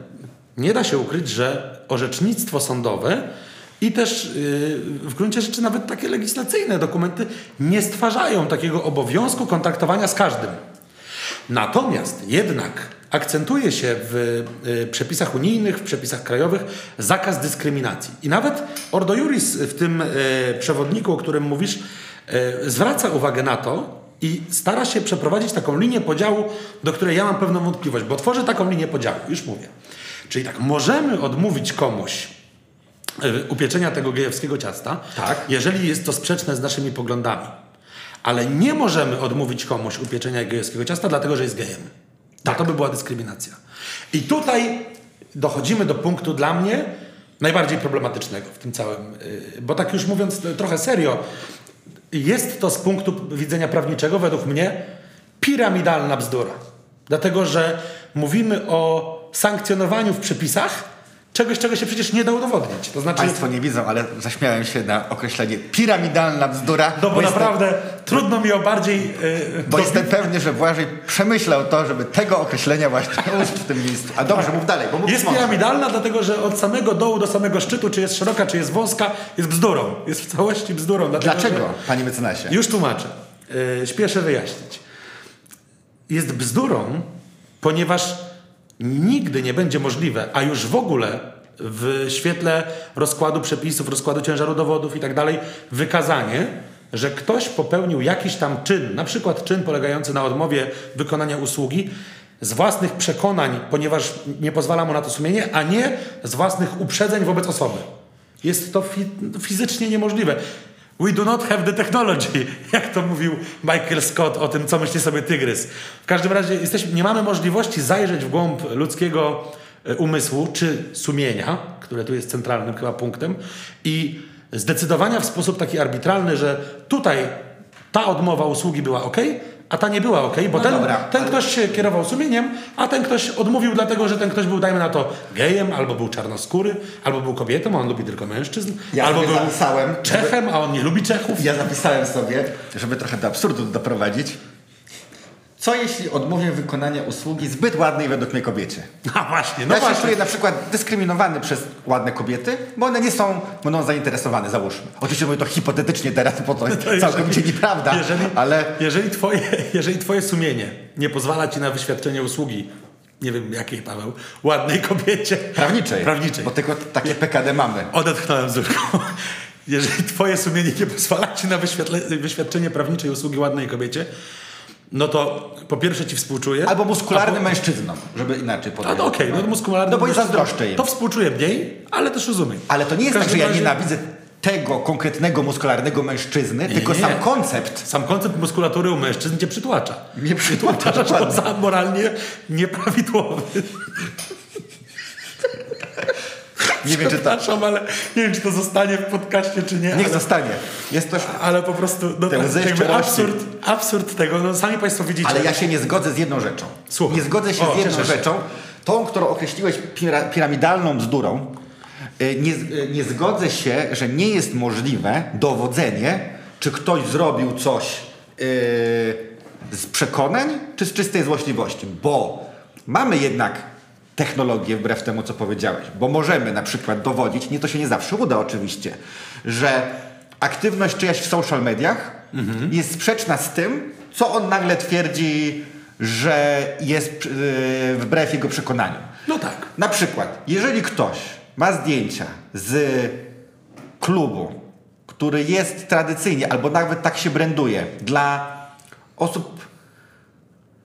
nie da się ukryć, że orzecznictwo sądowe i też y, w gruncie rzeczy nawet takie legislacyjne dokumenty nie stwarzają takiego obowiązku kontaktowania z każdym. Natomiast jednak akcentuje się w y, przepisach unijnych, w przepisach krajowych zakaz dyskryminacji. I nawet Ordo Juris w tym y, przewodniku, o którym mówisz, zwraca uwagę na to i stara się przeprowadzić taką linię podziału, do której ja mam pewną wątpliwość, bo tworzy taką linię podziału, już mówię. Czyli tak, możemy odmówić komuś y, upieczenia tego gejowskiego ciasta, Tak. jeżeli jest to sprzeczne z naszymi poglądami. Ale nie możemy odmówić komuś upieczenia gejowskiego ciasta, dlatego że jest gejem. Tak. To by była dyskryminacja. I tutaj dochodzimy do punktu dla mnie najbardziej problematycznego w tym całym. y, Bo tak już mówiąc trochę serio, jest to z punktu widzenia prawniczego według mnie piramidalna bzdura. Dlatego, że mówimy o sankcjonowaniu w przepisach czegoś, czego się przecież nie da udowodnić. To znaczy, Państwo nie widzą, ale zaśmiałem się na określenie piramidalna bzdura. no bo jestem- naprawdę trudno mi o bardziej... Yy, Bo jestem pewny, że Błażej przemyślał to, żeby tego określenia właśnie użyć w tym miejscu. A dobrze, mów dalej, bo mów Jest piramidalna, dlatego że od samego dołu do samego szczytu, czy jest szeroka, czy jest wąska, jest bzdurą. Jest w całości bzdurą. Dlatego, Dlaczego, że- panie mecenasie? Już tłumaczę. yy, śpieszę wyjaśnić. Jest bzdurą, ponieważ nigdy nie będzie możliwe, a już w ogóle w świetle rozkładu przepisów, rozkładu ciężaru dowodów i tak dalej, wykazanie, że ktoś popełnił jakiś tam czyn, na przykład czyn polegający na odmowie wykonania usługi z własnych przekonań, ponieważ nie pozwala mu na to sumienie, a nie z własnych uprzedzeń wobec osoby. Jest to fi- fizycznie niemożliwe. We do not have the technology, jak to mówił Michael Scott o tym, co myśli sobie tygrys. W każdym razie jesteśmy, nie mamy możliwości zajrzeć w głąb ludzkiego e, umysłu czy sumienia, które tu jest centralnym chyba punktem, i zdecydowania w sposób taki arbitralny, że tutaj ta odmowa usługi była ok, a ta nie była ok, bo No ten, dobra, ten ale- ktoś się kierował sumieniem, a ten ktoś odmówił dlatego, że ten ktoś był, dajmy na to, gejem, albo był czarnoskóry, albo był kobietą, a on lubi tylko mężczyzn, Ja albo był Czechem, a on nie lubi Czechów. Ja zapisałem sobie, żeby trochę do absurdu doprowadzić. Co jeśli odmówię wykonania usługi zbyt ładnej według mnie kobiecie? A właśnie, no ja się właśnie. czuję na przykład dyskryminowany przez ładne kobiety, bo one nie są mną zainteresowane, załóżmy. Oczywiście mówię to hipotetycznie teraz, bo to jest To jeżeli- całkowicie nieprawda, Jeżeli, ale jeżeli, twoje, jeżeli twoje sumienie nie pozwala ci na wyświadczenie usługi, nie wiem jakiej, Paweł, ładnej kobiecie. prawniczej, Prawniczej. bo tylko takie PKD mamy. Odetchnąłem z urką. Jeżeli twoje sumienie nie pozwala ci na wyświadczenie prawniczej usługi ładnej kobiecie, no to po pierwsze ci współczuję. Albo muskularnym a po- mężczyznom, żeby inaczej powiedzieć. no okej, no to muskularny. No bo mężczyzna, zazdroszczę im. To współczuję mniej, ale też rozumiem. Ale to nie jest tak, że ja razie- nienawidzę tego konkretnego muskularnego mężczyzny, tylko nie, sam nie. koncept Sam koncept muskulatury u mężczyzn cię przytłacza. mnie przytłacza. Uważasz dokładnie. za moralnie nieprawidłowy. Nie wiem, czy to... Ale nie wiem, czy to zostanie w podcaście, czy nie. Niech ale, zostanie. Jest to... ale po prostu no, tak, jakby absurd, absurd tego, no sami Państwo widzicie. Ale ja się nie zgodzę z jedną rzeczą. Słucham. Nie zgodzę się O, z jedną się. rzeczą, tą, którą określiłeś pira piramidalną bzdurą. Y, Nie, y, nie zgodzę się, że nie jest możliwe dowodzenie, czy ktoś zrobił coś yy, z przekonań, czy z czystej złośliwości. Bo mamy jednak technologię, wbrew temu, co powiedziałeś. Bo możemy na przykład dowodzić, nie to się nie zawsze uda oczywiście, że aktywność czyjaś w social mediach jest sprzeczna z tym, co on nagle twierdzi, że jest yy, wbrew jego przekonaniu. No tak. Na przykład, jeżeli ktoś ma zdjęcia z klubu, który jest tradycyjnie, albo nawet tak się branduje, dla osób,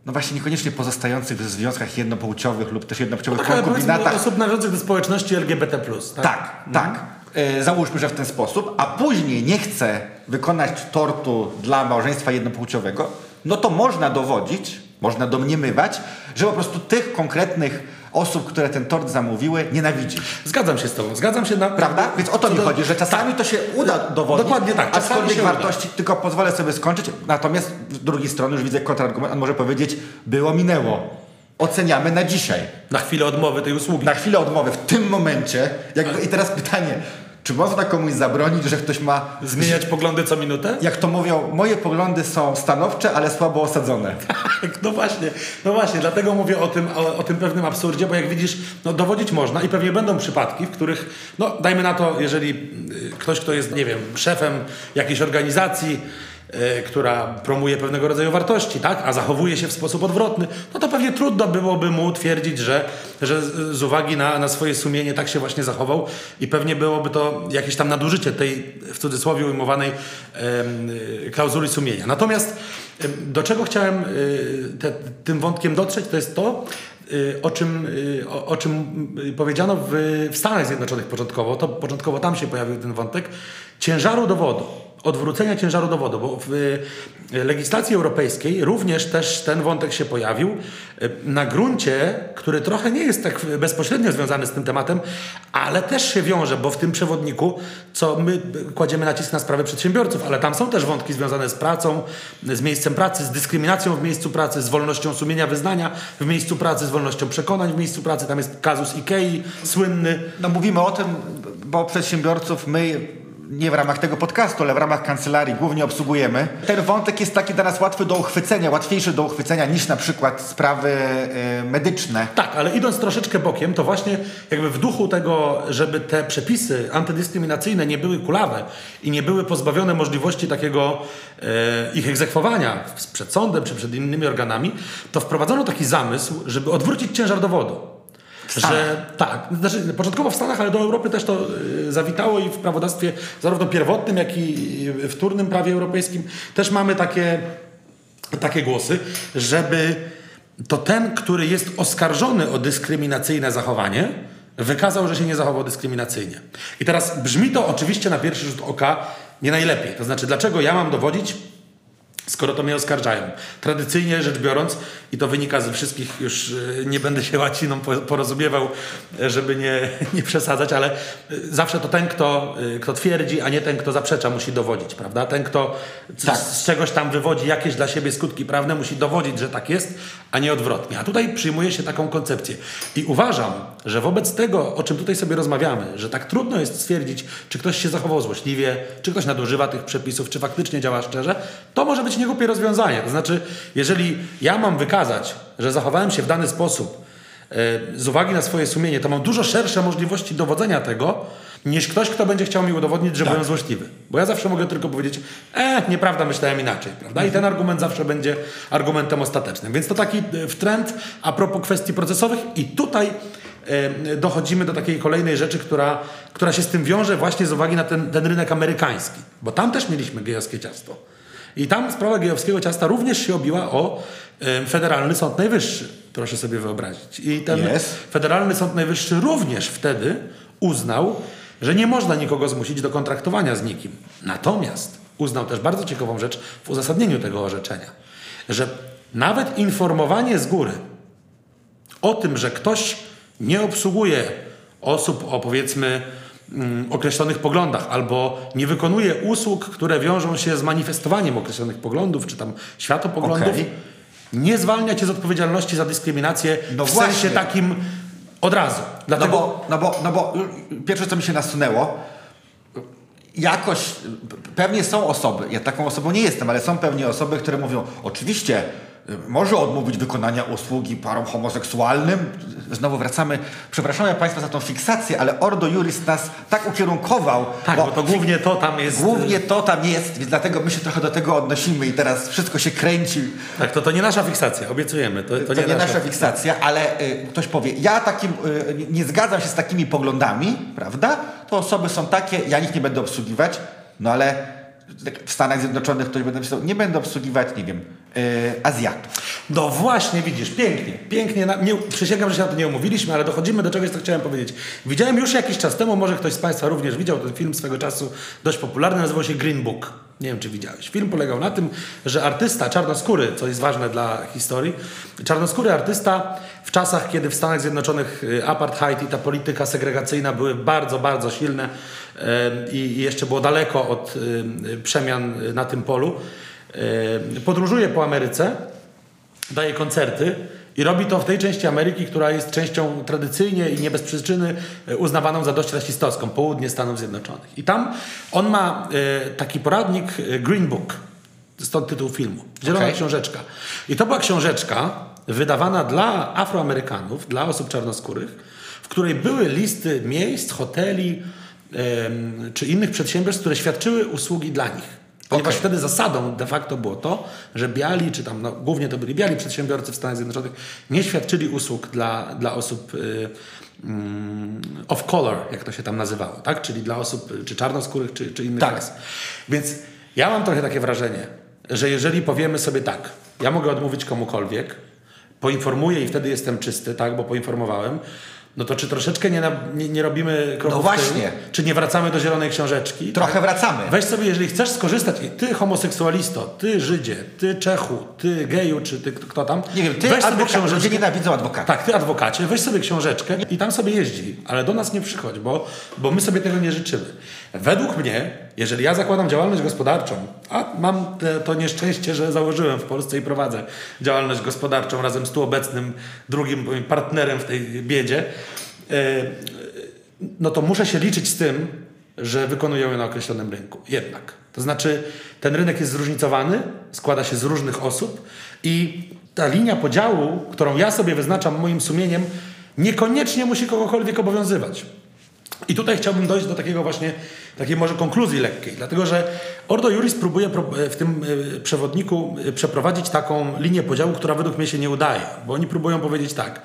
no właśnie niekoniecznie pozostających w związkach jednopłciowych lub też jednopłciowych Tak, konkubinatach. osób należących do społeczności LGBT+. Tak? Tak, tak. E, załóżmy, że w ten sposób, a później nie chce wykonać tortu dla małżeństwa jednopłciowego, no to można dowodzić, można domniemywać, że po prostu tych konkretnych osób, które ten tort zamówiły, nienawidzi. Zgadzam się z Tobą. Zgadzam się na... Prawda? Więc o to mi do- chodzi, że czasami to się uda dowodzić. Dokładnie tak, czasami Aczkolwiek się uda. wartości, tylko pozwolę sobie skończyć. Natomiast z drugiej strony już widzę kontrargument, on może powiedzieć, było, minęło. Oceniamy na dzisiaj. Na chwilę odmowy tej usługi. Na chwilę odmowy, w tym momencie. Jakby, I teraz pytanie, czy można komuś zabronić, że ktoś ma... Zmieniać poglądy co minutę? Jak to mówią, moje poglądy są stanowcze, ale słabo osadzone. Tak, no właśnie, no właśnie, dlatego mówię o tym, o, o tym pewnym absurdzie, bo jak widzisz, no dowodzić można i pewnie będą przypadki, w których, no dajmy na to, jeżeli y, ktoś, kto jest, nie wiem, szefem jakiejś organizacji, która promuje pewnego rodzaju wartości, tak, a zachowuje się w sposób odwrotny, no to pewnie trudno byłoby mu twierdzić, że, że z uwagi na, na swoje sumienie tak się właśnie zachował i pewnie byłoby to jakieś tam nadużycie tej, w cudzysłowie ujmowanej em, y, klauzuli sumienia. Natomiast em, do czego chciałem y, te, tym wątkiem dotrzeć, to jest to, o czym, o, o czym powiedziano w, w Stanach Zjednoczonych początkowo, to początkowo tam się pojawił ten wątek, ciężaru dowodu, odwrócenia ciężaru dowodu, bo w y, legislacji europejskiej również też ten wątek się pojawił y, na gruncie, który trochę nie jest tak bezpośrednio związany z tym tematem, ale też się wiąże, bo w tym przewodniku, co my y, kładziemy nacisk na sprawy przedsiębiorców, ale tam są też wątki związane z pracą, z miejscem pracy, z dyskryminacją w miejscu pracy, z wolnością sumienia wyznania w miejscu pracy, z wolnością przekonań w miejscu pracy. Tam jest kazus Ikei, słynny. No mówimy o tym, bo przedsiębiorców my nie w ramach tego podcastu, ale w ramach kancelarii głównie obsługujemy. Ten wątek jest taki dla nas łatwy do uchwycenia, łatwiejszy do uchwycenia niż na przykład sprawy y, medyczne. Tak, ale idąc troszeczkę bokiem, to właśnie jakby w duchu tego, żeby te przepisy antydyskryminacyjne nie były kulawe i nie były pozbawione możliwości takiego e, ich egzekwowania przed sądem czy przed innymi organami, to wprowadzono taki zamysł, żeby odwrócić ciężar dowodu. Że tak, znaczy początkowo w Stanach, ale do Europy też to y, zawitało i w prawodawstwie zarówno pierwotnym, jak i wtórnym prawie europejskim też mamy takie, takie głosy, żeby to ten, który jest oskarżony o dyskryminacyjne zachowanie, wykazał, że się nie zachował dyskryminacyjnie. I teraz brzmi to oczywiście na pierwszy rzut oka nie najlepiej. To znaczy, dlaczego ja mam dowodzić, skoro to mnie oskarżają. Tradycyjnie rzecz biorąc, i to wynika ze wszystkich, już e, nie będę się łaciną porozumiewał, e, żeby nie, nie przesadzać, ale e, zawsze to ten, kto, kto twierdzi, a nie ten, kto zaprzecza, musi dowodzić, prawda? Ten, kto tak. z, z czegoś tam wywodzi jakieś dla siebie skutki prawne, musi dowodzić, że tak jest, a nie odwrotnie. A tutaj przyjmuje się taką koncepcję. I uważam, że wobec tego, o czym tutaj sobie rozmawiamy, że tak trudno jest stwierdzić, czy ktoś się zachował złośliwie, czy ktoś nadużywa tych przepisów, czy faktycznie działa szczerze, to może być niegłupie rozwiązanie. To znaczy, jeżeli ja mam wykazać, że zachowałem się w dany sposób e, z uwagi na swoje sumienie, to mam dużo szersze możliwości dowodzenia tego, niż ktoś, kto będzie chciał mi udowodnić, że tak. byłem złośliwy. Bo ja zawsze mogę tylko powiedzieć, e, nieprawda, myślałem inaczej, prawda? I ten argument zawsze będzie argumentem ostatecznym. Więc to taki e, trend a propos kwestii procesowych i tutaj e, dochodzimy do takiej kolejnej rzeczy, która, która się z tym wiąże właśnie z uwagi na ten, ten rynek amerykański. Bo tam też mieliśmy gejowskie ciasto. I tam sprawa gejowskiego ciasta również się obiła o Federalny Sąd Najwyższy. Proszę sobie wyobrazić. I ten yes. Federalny Sąd Najwyższy również wtedy uznał, że nie można nikogo zmusić do kontraktowania z nikim. Natomiast uznał też bardzo ciekawą rzecz w uzasadnieniu tego orzeczenia, że nawet informowanie z góry o tym, że ktoś nie obsługuje osób o powiedzmy określonych poglądach albo nie wykonuje usług, które wiążą się z manifestowaniem określonych poglądów czy tam światopoglądów, okay. nie zwalnia cię z odpowiedzialności za dyskryminację no w właśnie. sensie takim od razu. Dlatego... No, bo, no, bo, no bo pierwsze, co mi się nasunęło, jakoś, pewnie są osoby, ja taką osobą nie jestem, ale są pewnie osoby, które mówią, oczywiście może odmówić wykonania usługi parom homoseksualnym. Znowu wracamy. Przepraszamy Państwa za tą fiksację, ale Ordo Juris nas tak ukierunkował. Tak, bo, bo to głównie to tam jest. Głównie to tam jest, więc dlatego my się trochę do tego odnosimy i teraz wszystko się kręci. Tak, to, to nie nasza fiksacja, obiecujemy. To, to, to nie, nie, nasza, nasza fiksacja, ale y, ktoś powie, ja takim, y, nie zgadzam się z takimi poglądami, prawda? To osoby są takie, ja ich nie będę obsługiwać, no ale w Stanach Zjednoczonych ktoś będzie pisał, nie będę obsługiwać, nie wiem, yy, Azjatów. No właśnie, widzisz, pięknie, pięknie. Na, nie, przysięgam, że się na to nie umówiliśmy, ale dochodzimy do czegoś, co chciałem powiedzieć. Widziałem już jakiś czas temu, może ktoś z Państwa również widział ten film swego czasu, dość popularny, nazywał się Green Book. Nie wiem, czy widziałeś. Film polegał na tym, że artysta czarnoskóry, co jest ważne dla historii, czarnoskóry artysta w czasach, kiedy w Stanach Zjednoczonych y, apartheid i ta polityka segregacyjna były bardzo, bardzo silne i jeszcze było daleko od y, przemian na tym polu, podróżuje po Ameryce, daje koncerty i robi to w tej części Ameryki, która jest częścią tradycyjnie i nie bez przyczyny e, uznawaną za dość rasistowską, południe Stanów Zjednoczonych. I tam on ma e, taki poradnik e, Green Book, stąd tytuł filmu, Zielona okay. Książeczka. I to była książeczka wydawana dla Afroamerykanów, dla osób czarnoskórych, w której były listy miejsc, hoteli czy innych przedsiębiorstw, które świadczyły usługi dla nich. Ponieważ okay. wtedy zasadą de facto było to, że biali, czy tam no, głównie to byli biali przedsiębiorcy w Stanach Zjednoczonych, nie świadczyli usług dla, dla osób y, mm, of color, jak to się tam nazywało, tak? czyli dla osób czy czarnoskórych, czy, czy innych tak. ras. Więc ja mam trochę takie wrażenie, że jeżeli powiemy sobie tak, ja mogę odmówić komukolwiek, poinformuję i wtedy jestem czysty, tak, bo poinformowałem, no to czy troszeczkę nie, na, nie, nie robimy kroku No właśnie. Czy nie wracamy do zielonej książeczki? Trochę tak? wracamy. Weź sobie, jeżeli chcesz skorzystać, ty homoseksualisto, ty Żydzie, ty Czechu, ty geju, czy ty kto tam. Nie wiem, ty weź sobie książeczkę. Ludzie nienawidzą adwokata. Tak, ty adwokacie, weź sobie książeczkę i tam sobie jeździ, ale do nas nie przychodź, bo, bo my sobie tego nie życzymy. Według mnie, jeżeli ja zakładam działalność gospodarczą, a mam to nieszczęście, że założyłem w Polsce i prowadzę działalność gospodarczą razem z tu obecnym drugim partnerem w tej biedzie, e, no to muszę się liczyć z tym, że wykonują ją na określonym rynku. Jednak. To znaczy, ten rynek jest zróżnicowany, składa się z różnych osób i ta linia podziału, którą ja sobie wyznaczam moim sumieniem, niekoniecznie musi kogokolwiek obowiązywać. I tutaj chciałbym dojść do takiego właśnie, takiej może konkluzji lekkiej, dlatego że Ordo Juris próbuje w tym e, przewodniku e, przeprowadzić taką linię podziału, która według mnie się nie udaje, bo oni próbują powiedzieć tak,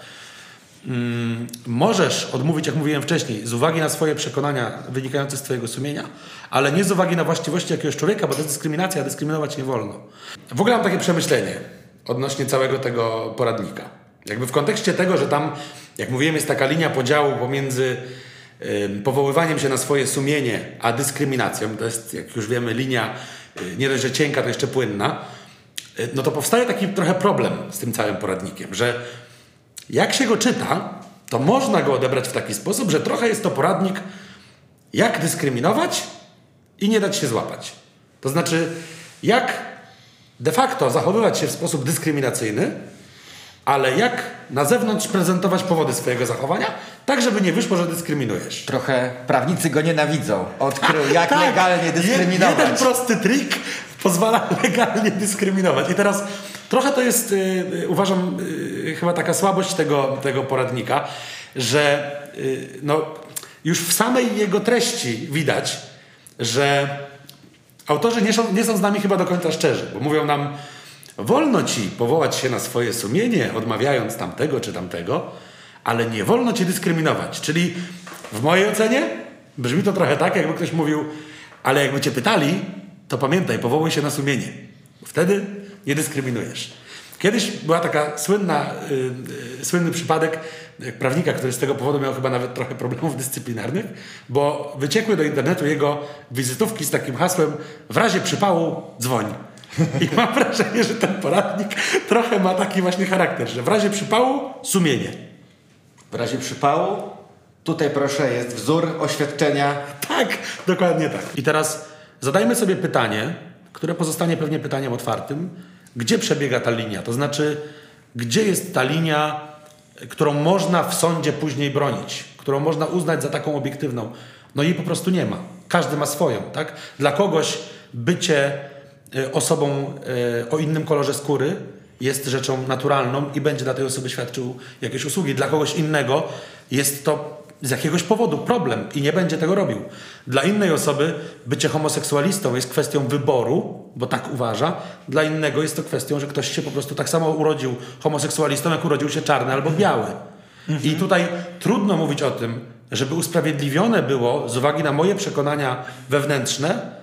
mm, możesz odmówić, jak mówiłem wcześniej, z uwagi na swoje przekonania wynikające z twojego sumienia, ale nie z uwagi na właściwości jakiegoś człowieka, bo to jest dyskryminacja, a dyskryminować nie wolno. W ogóle mam takie przemyślenie odnośnie całego tego poradnika. Jakby w kontekście tego, że tam, jak mówiłem, jest taka linia podziału pomiędzy powoływaniem się na swoje sumienie, a dyskryminacją, to jest, jak już wiemy, linia y, nie dość, że cienka, to jeszcze płynna, y, no to powstaje taki trochę problem z tym całym poradnikiem, że jak się go czyta, to można go odebrać w taki sposób, że trochę jest to poradnik, jak dyskryminować i nie dać się złapać. To znaczy, jak de facto zachowywać się w sposób dyskryminacyjny, ale jak na zewnątrz prezentować powody swojego zachowania, tak żeby nie wyszło, że dyskryminujesz. Trochę prawnicy go nienawidzą. Odkrył, jak tak, legalnie dyskryminować. Jeden prosty trik pozwala legalnie dyskryminować. I teraz trochę to jest, yy, uważam, yy, chyba taka słabość tego, tego poradnika, że yy, no, już w samej jego treści widać, że autorzy nie są, nie są z nami chyba do końca szczerzy, bo mówią nam, Wolno ci powołać się na swoje sumienie, odmawiając tamtego czy tamtego, ale nie wolno ci dyskryminować. Czyli w mojej ocenie brzmi to trochę tak, jakby ktoś mówił, ale jakby cię pytali, to pamiętaj, powołuj się na sumienie. Wtedy nie dyskryminujesz. Kiedyś była taka słynna, yy, słynny przypadek prawnika, który z tego powodu miał chyba nawet trochę problemów dyscyplinarnych, bo wyciekły do internetu jego wizytówki z takim hasłem w razie przypału dzwoń. I mam wrażenie, że ten poradnik trochę ma taki właśnie charakter, że w razie przypału sumienie. W razie przypału tutaj proszę jest wzór oświadczenia. Tak, dokładnie tak. I teraz zadajmy sobie pytanie, które pozostanie pewnie pytaniem otwartym. Gdzie przebiega ta linia? To znaczy, gdzie jest ta linia, którą można w sądzie później bronić, którą można uznać za taką obiektywną? No jej po prostu nie ma. Każdy ma swoją, tak? Dla kogoś bycie osobą e, o innym kolorze skóry jest rzeczą naturalną i będzie dla tej osoby świadczył jakieś usługi. Dla kogoś innego jest to z jakiegoś powodu problem i nie będzie tego robił. Dla innej osoby bycie homoseksualistą jest kwestią wyboru, bo tak uważa. Dla innego jest to kwestią, że ktoś się po prostu tak samo urodził homoseksualistą, jak urodził się czarny albo biały. Mhm. I tutaj trudno mówić o tym, żeby usprawiedliwione było z uwagi na moje przekonania wewnętrzne,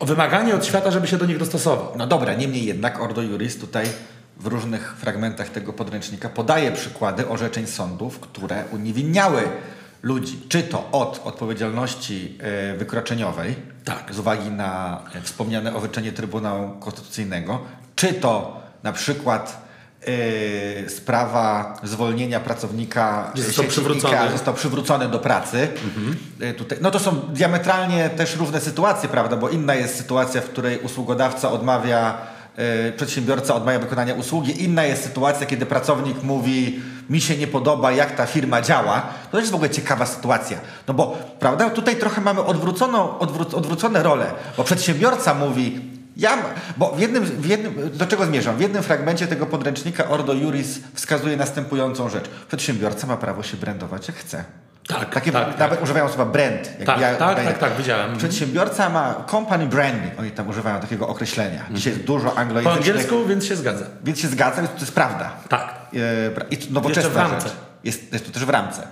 wymaganie od świata, żeby się do nich dostosował. No dobra, niemniej jednak Ordo Juris tutaj w różnych fragmentach tego podręcznika podaje przykłady orzeczeń sądów, które uniewinniały ludzi, czy to od odpowiedzialności e, wykroczeniowej, tak. z uwagi na e, wspomniane orzeczenie Trybunału Konstytucyjnego, czy to na przykład Yy, sprawa zwolnienia pracownika został przywrócony. Został przywrócony do pracy. Mhm. Yy, tutaj, no to są diametralnie też różne sytuacje, prawda? Bo inna jest sytuacja, w której usługodawca odmawia, yy, przedsiębiorca odmawia wykonania usługi. Inna jest sytuacja, kiedy pracownik mówi mi się nie podoba, jak ta firma działa. To jest w ogóle ciekawa sytuacja. No bo, prawda, tutaj trochę mamy odwróconą, odwró odwrócone role, bo przedsiębiorca mówi ja, bo w jednym, w jednym, do czego zmierzam? W jednym fragmencie tego podręcznika Ordo Juris wskazuje następującą rzecz. Przedsiębiorca ma prawo się brandować jak chce. Tak, Takie, tak, nawet tak. używają słowa brand. Tak, ja, tak, tak, tak, widziałem. Przedsiębiorca ma company branding, oni tam używają takiego określenia. Dzisiaj jest dużo anglojęzycznych. Po angielsku, więc się zgadza. Więc się zgadza, więc to jest prawda. Tak. E, I nowoczesna w ramce. Jest, jest to też w ramce.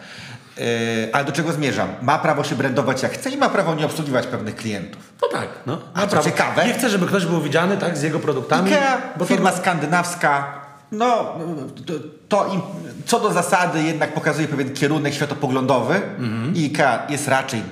Yy, ale do czego zmierzam? Ma prawo się brandować jak chce i ma prawo nie obsługiwać pewnych klientów. No tak, no. A to ciekawe. Nie chce, żeby ktoś był widziany tak, z jego produktami. Ikea, bo firma to... skandynawska, no to, to im, co do zasady jednak pokazuje pewien kierunek światopoglądowy mhm. i IKEA jest raczej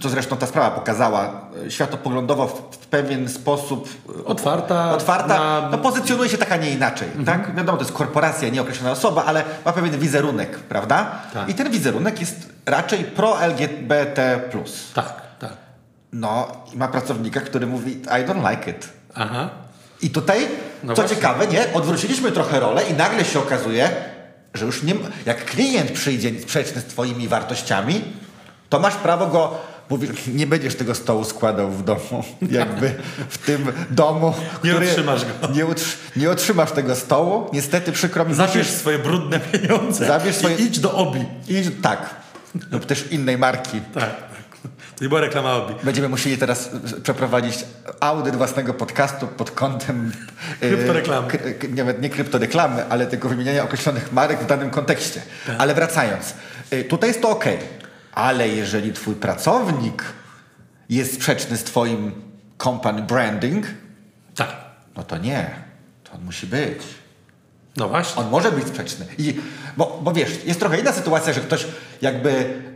to zresztą ta sprawa pokazała, światopoglądowo w, w pewien sposób e, otwarta, otwarta na... no, pozycjonuje się tak, a nie inaczej. Mhm. Tak? Wiadomo, to jest korporacja, nieokreślona osoba, ale ma pewien wizerunek, prawda? Tak. I ten wizerunek jest raczej pro-LGBT+. Tak, tak. No i ma pracownika, który mówi I don't like it. Aha. I tutaj, no co właśnie. ciekawe, nie, odwróciliśmy trochę rolę i nagle się okazuje, że już nie, jak klient przyjdzie sprzeczny z twoimi wartościami, to masz prawo go Mówisz, nie będziesz tego stołu składał w domu, jakby w tym domu, Nie utrzymasz go. Nie, utrzy, nie utrzymasz tego stołu, niestety przykro mi. Zabierz musisz- swoje brudne pieniądze Zabierz swoje- i idź do Obi. I tak, lub też innej marki. Tak, tak. To nie była reklama Obi. Będziemy musieli teraz e, przeprowadzić audyt własnego podcastu pod kątem e, Kryptoreklamy. kry- k- nie, nie kryptoreklamy, ale tylko wymieniania określonych marek w danym kontekście. Tak. Ale wracając, e, tutaj jest to ok, ale jeżeli twój pracownik jest sprzeczny z twoim company branding, Tak. no to nie, to on musi być. No właśnie. On może być sprzeczny. I, bo, bo wiesz, jest trochę inna sytuacja, że ktoś jakby...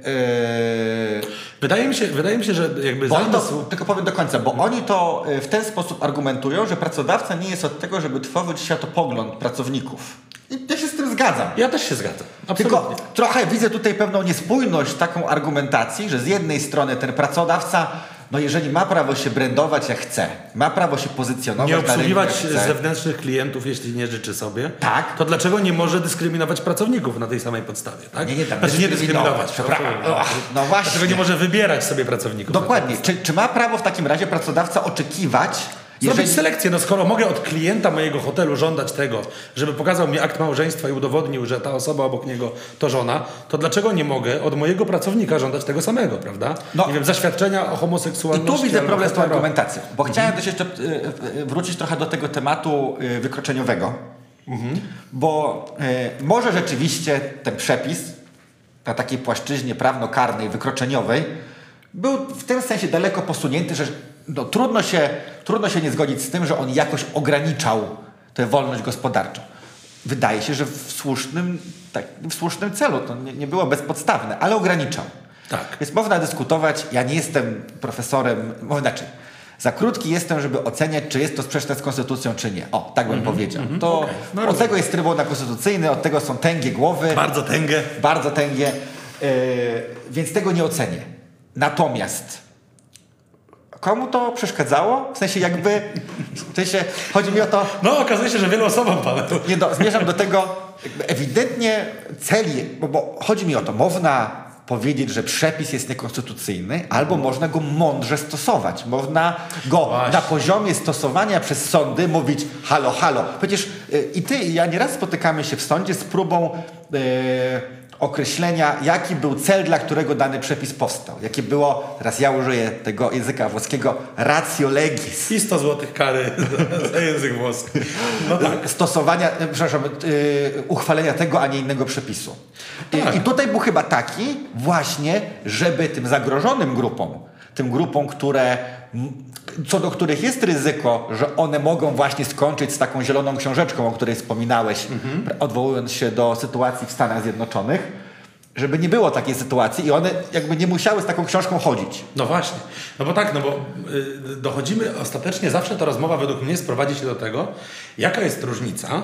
e, Wydaje mi się, wydaje mi się że jakby Bo oni to, zamysł... tylko powiem do końca, bo oni to y, w ten sposób argumentują, że pracodawca nie jest od tego, żeby tworzyć światopogląd pracowników. I ja zgadzam. Ja też się zgadzam. Absolutnie. Tylko trochę widzę tutaj pewną niespójność taką argumentacji, że z jednej strony ten pracodawca, no jeżeli ma prawo się brandować jak chce, ma prawo się pozycjonować nie obsługiwać jak chce, zewnętrznych klientów, jeśli nie życzy sobie, Tak. to dlaczego nie może dyskryminować pracowników na tej samej podstawie? Tak? Nie, nie, tam znaczy nie dyskryminować, dyskryminować. No właśnie. Dlaczego nie może wybierać sobie pracowników? Dokładnie. Czy, czy ma prawo w takim razie pracodawca oczekiwać, Zrobić jeżeli... selekcję, no skoro mogę od klienta mojego hotelu żądać tego, żeby pokazał mi akt małżeństwa i udowodnił, że ta osoba obok niego to żona, to dlaczego nie mogę od mojego pracownika żądać tego samego, prawda? No. nie wiem, zaświadczenia o I homoseksualności. tu widzę problem z tą argumentacją, bo chciałem też jeszcze y, y, wrócić trochę do tego tematu y, wykroczeniowego, bo y, może rzeczywiście ten przepis na takiej płaszczyźnie prawnokarnej, wykroczeniowej był w tym sensie daleko posunięty, że no, trudno, się, trudno się nie zgodzić z tym, że on jakoś ograniczał tę wolność gospodarczą. Wydaje się, że w słusznym, tak, w słusznym celu, to nie, nie było bezpodstawne, ale ograniczał. Tak. Więc można dyskutować. Ja nie jestem profesorem, inaczej. Za krótki jestem, żeby oceniać, czy jest to sprzeczne z konstytucją, czy nie. O, tak bym powiedział. To okej. No od rozumiem. tego jest Trybunał Konstytucyjny, od tego są tęgie głowy, Bardzo tęgę. bardzo tęgie, yy, więc tego nie ocenię. Natomiast komu to przeszkadzało? W sensie jakby, w sensie chodzi mi o to, No okazuje się, że wielu osobom, Paweł. nie do, zmierzam do tego, ewidentnie celi, bo, bo chodzi mi o to, można powiedzieć, że przepis jest niekonstytucyjny, albo można go mądrze stosować. Można go Właśnie. na poziomie stosowania przez sądy mówić halo, halo. Przecież y, i ty i ja nieraz spotykamy się w sądzie z próbą y, określenia, jaki był cel, dla którego dany przepis powstał. Jakie było, teraz ja użyję tego języka włoskiego, ratio legis. I 100 złotych kary za język włoski. No tak. stosowania, e, przepraszam, yy, uchwalenia tego, a nie innego przepisu. I, Tak. I tutaj był chyba taki właśnie, żeby tym zagrożonym grupom, tym grupom, które, co do których jest ryzyko, że one mogą właśnie skończyć z taką zieloną książeczką, o której wspominałeś, Mhm. odwołując się do sytuacji w Stanach Zjednoczonych, żeby nie było takiej sytuacji i one jakby nie musiały z taką książką chodzić. No właśnie. No bo tak, no bo y, dochodzimy ostatecznie, zawsze ta rozmowa według mnie sprowadzi się do tego, jaka jest różnica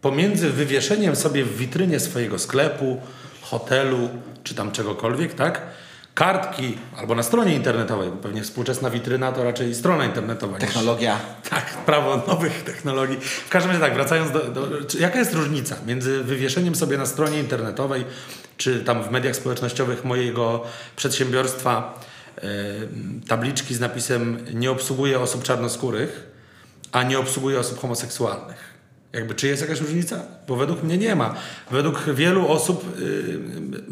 pomiędzy wywieszeniem sobie w witrynie swojego sklepu, hotelu, czy tam czegokolwiek, tak? Kartki, albo na stronie internetowej, bo pewnie współczesna witryna to raczej strona internetowa. niż- Technologia. Tak, prawo nowych technologii. W każdym razie tak, wracając do, do jaka jest różnica między wywieszeniem sobie na stronie internetowej, czy tam w mediach społecznościowych mojego przedsiębiorstwa e, tabliczki z napisem nie obsługuje osób czarnoskórych, a nie obsługuje osób homoseksualnych. Jakby, czy jest jakaś różnica? Bo według mnie nie ma. Według wielu osób y,